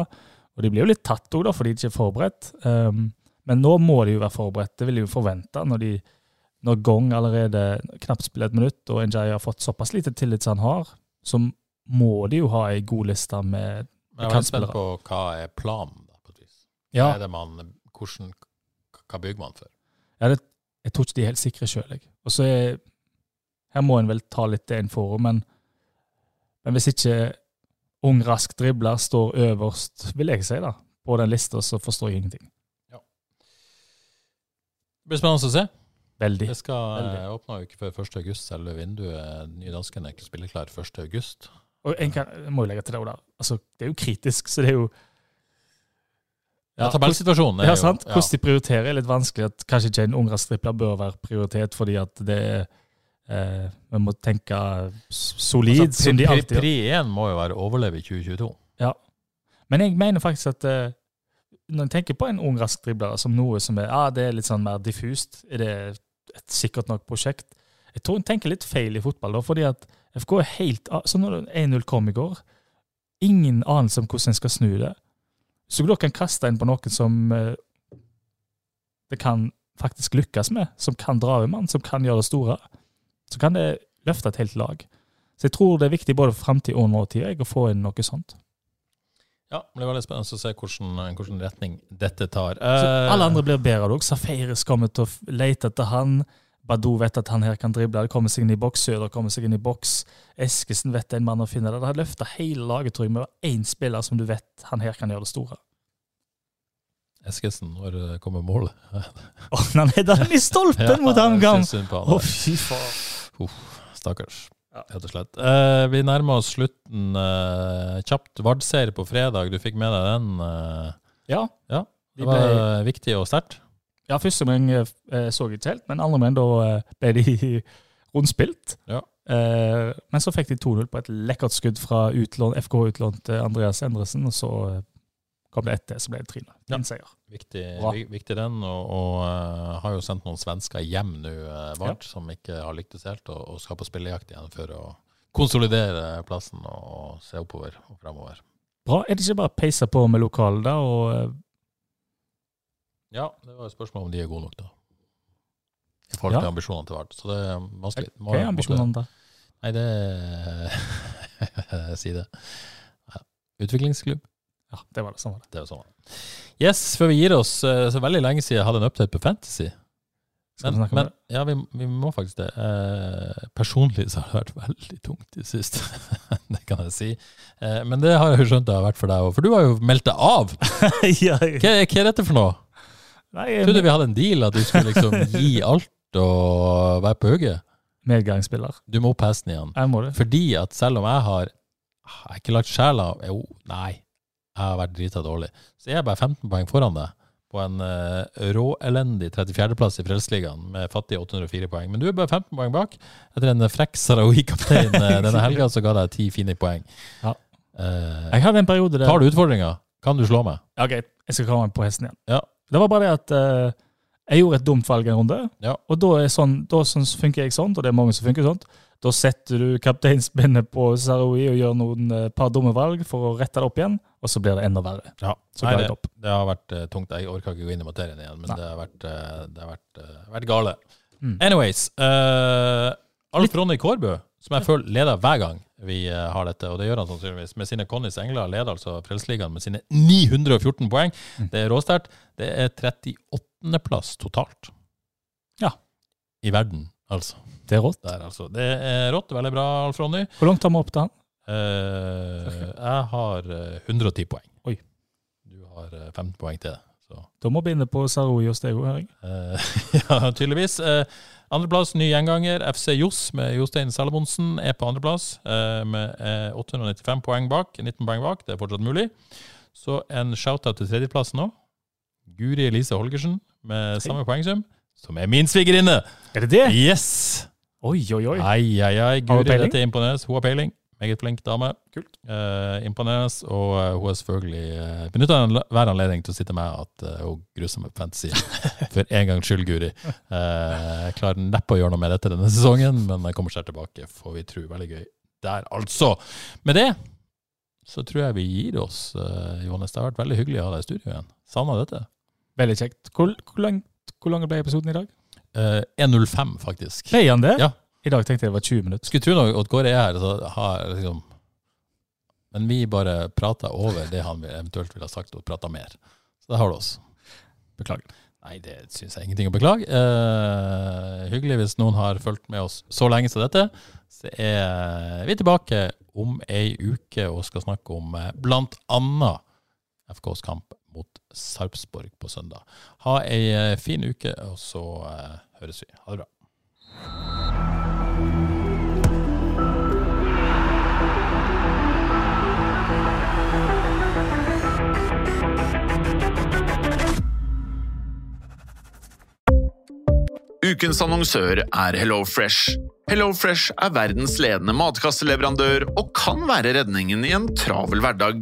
Og de blir jo litt tatt òg, fordi de ikke er forberedt. Um, men nå må de jo være forberedt. Det vil de jo forvente når de når Gong allerede knapt spiller et minutt, og Njay har fått såpass lite tillit som han har, så må de jo ha ei god liste med Men jeg er spent på hva er planen, da, på et vis. Ja, er det man, hvordan, hva bygger man for? Ja, det, jeg tror ikke de er helt sikre sjøl, jeg. Og så er Her må en vel ta litt det en får, men, men hvis ikke ung, rask dribler står øverst, vil jeg si, da, på den lista, så forstår jeg ingenting. Det blir spennende å se. Veldig. Det skal Veldig. eh, åpne jo ikke før 1. august, selve vinduet. Nye dansken er ikke spilleklar 1. august. Og en kan, jeg må jo legge til det Ola. Altså, det er jo kritisk, så det er jo Ja, Tabellsituasjonen er Ja, sant? Hvordan de prioriterer, er litt vanskelig. At kanskje ikke en ung rask dribler bør være prioritet, fordi at det er eh, Vi må tenke solid, Altså, som de alltid gjør. Pri 1 må jo være å overleve i 2022. Ja. Men jeg mener faktisk at eh, når jeg tenker på en ung, rask dribler som noe som er, ah, det er litt sånn mer diffust, er det et sikkert nok prosjekt? Jeg tror en tenker litt feil i fotball, da, fordi at FK er helt Så når 1-0 kom i går, ingen anelse om hvordan en skal snu det. Så du kan kaste inn på noen som eh, det kan faktisk lykkes med, som kan dra over mann, som kan gjøre det store, så kan det løfte et helt lag. Så jeg tror det er viktig både for framtid og nåtid å få inn noe sånt. Ja, Det blir veldig spennende å se hvordan, hvordan retning dette tar. Så Eh, alle andre blir bedre òg. Safaris kommer til å lete etter han. Badou vet at han her kan drible. Det kommer seg inn i boks. Søder kommer seg inn i boks. Eskesen vet en mann å finne det. Det har løfta hele laget, tror jeg, med én spiller som du vet han her kan gjøre det store. Eskesen, når det kommer målet. Å, han er den i stolpen Ja, mot HamKam! Å, fy faen. Stakkars. Rett og slett. Eh, vi nærmer oss slutten. eh, kjapt Vard-seier på fredag. Du fikk med deg den. eh, Ja. Ja, det var ble, viktig og sterkt. ja, første omgang eh, så jeg ikke helt, men andre omgang da eh, ble de rundspilt. Ja. Eh, men så fikk de 2-0 på et lekkert skudd fra utlån, FK-utlån til Andreas Endresen, og så eh, kom det etter, så ble det 3-0. Ja. En seier. Viktig, viktig den, og, og uh, har jo sendt noen svensker hjem nå, uh, Vard, som ikke har lyktes helt, og, og skal på spillejakt igjen for å konsolidere plassen og se oppover og fremover. Bra. Er det ikke bare å peise på med lokalet? da, og uh, Ja, det var et spørsmål om de er gode nok, da. I forhold Ja. til ambisjonene til Vard. Så det er vanskelig. Hva er ambisjonene da? Nei, det Si det. Utviklingsklubb. Ja, det var det. Sånn var det. Det var sånn. Yes, før vi gir oss, eh, så veldig lenge siden jeg hadde en update på Fantasy. Skal vi Men, snakke om men ja, vi, vi må faktisk det. Eh, personlig så har det vært veldig tungt i sist. det kan jeg si. Eh, men det har jeg jo skjønt det har vært for deg òg, for du har jo meldt deg av. det? ja, jeg- Hva, hva er dette for noe? Nei, Jeg trodde vi hadde en deal, at du skulle liksom gi alt og være på hugget. medgangsspiller. Du må opp hesten igjen. Jeg må det. Fordi at selv om jeg har Jeg har ikke lagt sjela Jo, nei. Jeg har vært drita dårlig. Så jeg er bare 15 poeng foran deg på en uh, råelendig 34.-plass i Frelsesligaen med fattige 804 poeng. Men du er bare 15 poeng bak. Etter en frekk Sarawi-kaptein eh, denne helga, som ga deg 10 fine poeng. Ja. Uh, Jeg hadde en periode der tar du utfordringa? Kan du slå meg? Ja, greit. Jeg skal komme på hesten igjen. Ja. Det var bare det at uh, jeg gjorde et dumt valg en runde. Ja. Og da, sånn, da sånn funker jeg sånn, og det er mange som funker sånn. Da setter du kapteinspinnet på Saroui og gjør noen eh, par dumme valg for å rette det opp igjen, og så blir det enda verre. Ja. Så Nei, det, det har vært uh, tungt. Jeg orker ikke gå inn i materien igjen, men Nei. det har vært, uh, det har vært, uh, vært gale. Mm. Anyways. Alf Ronny Kårbø, som jeg føler leder hver gang, vi har dette. Og det gjør han sannsynligvis. Med sine Connys Engler leder altså Frelsesligaen med sine 914 poeng. Mm. Det er råsterkt. Det er 38.-plass totalt. Ja. I verden, altså. Det er rått. Der, altså. Det er rått. Veldig bra, Alf Ronny. Hvor langt har vi opp til han? Eh, jeg har eh, 110 poeng. Oi. Du har eh, 15 poeng til. Så. Da må vi inne på Saroi og Stego, hører jeg. Eh, ja, tydeligvis. Eh, andreplass, ny gjenganger. FC Johs med Jostein Salomonsen er på andreplass eh, med eh, 895 poeng bak. 19 poeng bak, det er fortsatt mulig. Så en shout-out til tredjeplassen òg. Guri Elise Holgersen med samme poengsum, som er min svigerinne. Er det det? Yes! Oi, oi, oi. Ai, ai, ai. Guri, dette er imponerende. Hun har peiling. Meget flink dame. Kult. Eh, imponerende. Og eh, hun har selvfølgelig uh, benytta hver anledning til å sitte med at uh, hun gruser meg på fantasy. For en gangs skyld, Guri. Eh, jeg klarer neppe å gjøre noe med dette denne sesongen, men jeg kommer seg tilbake, får vi tro. Veldig gøy der, altså. Med det så tror jeg vi gir oss, uh, Johannes. Det har vært veldig hyggelig å ha deg i studio igjen. Savna dette. Veldig kjekt. Hvor, hvor, langt, hvor lang ble episoden i dag? Eh, 1.05, faktisk. Ble han det? Ja. I dag tenkte jeg det var 20 minutter. Skulle tro noe at Kåre er her, så har liksom Men vi bare prater over det han eventuelt ville ha sagt, og prater mer. Så det har du oss. Beklager. Nei, det syns jeg ingenting å beklage. Uh, hyggelig hvis noen har fulgt med oss så lenge som dette. Så er vi tilbake om ei uke og skal snakke om eh, blant annet FKs kamp mot Sarpsborg på søndag. Ha ei eh, fin uke, og så eh, høres vi. Ha det bra. Ukens annonsør er HelloFresh. HelloFresh er verdens ledende matkasseleverandør og kan være redningen i en travel hverdag.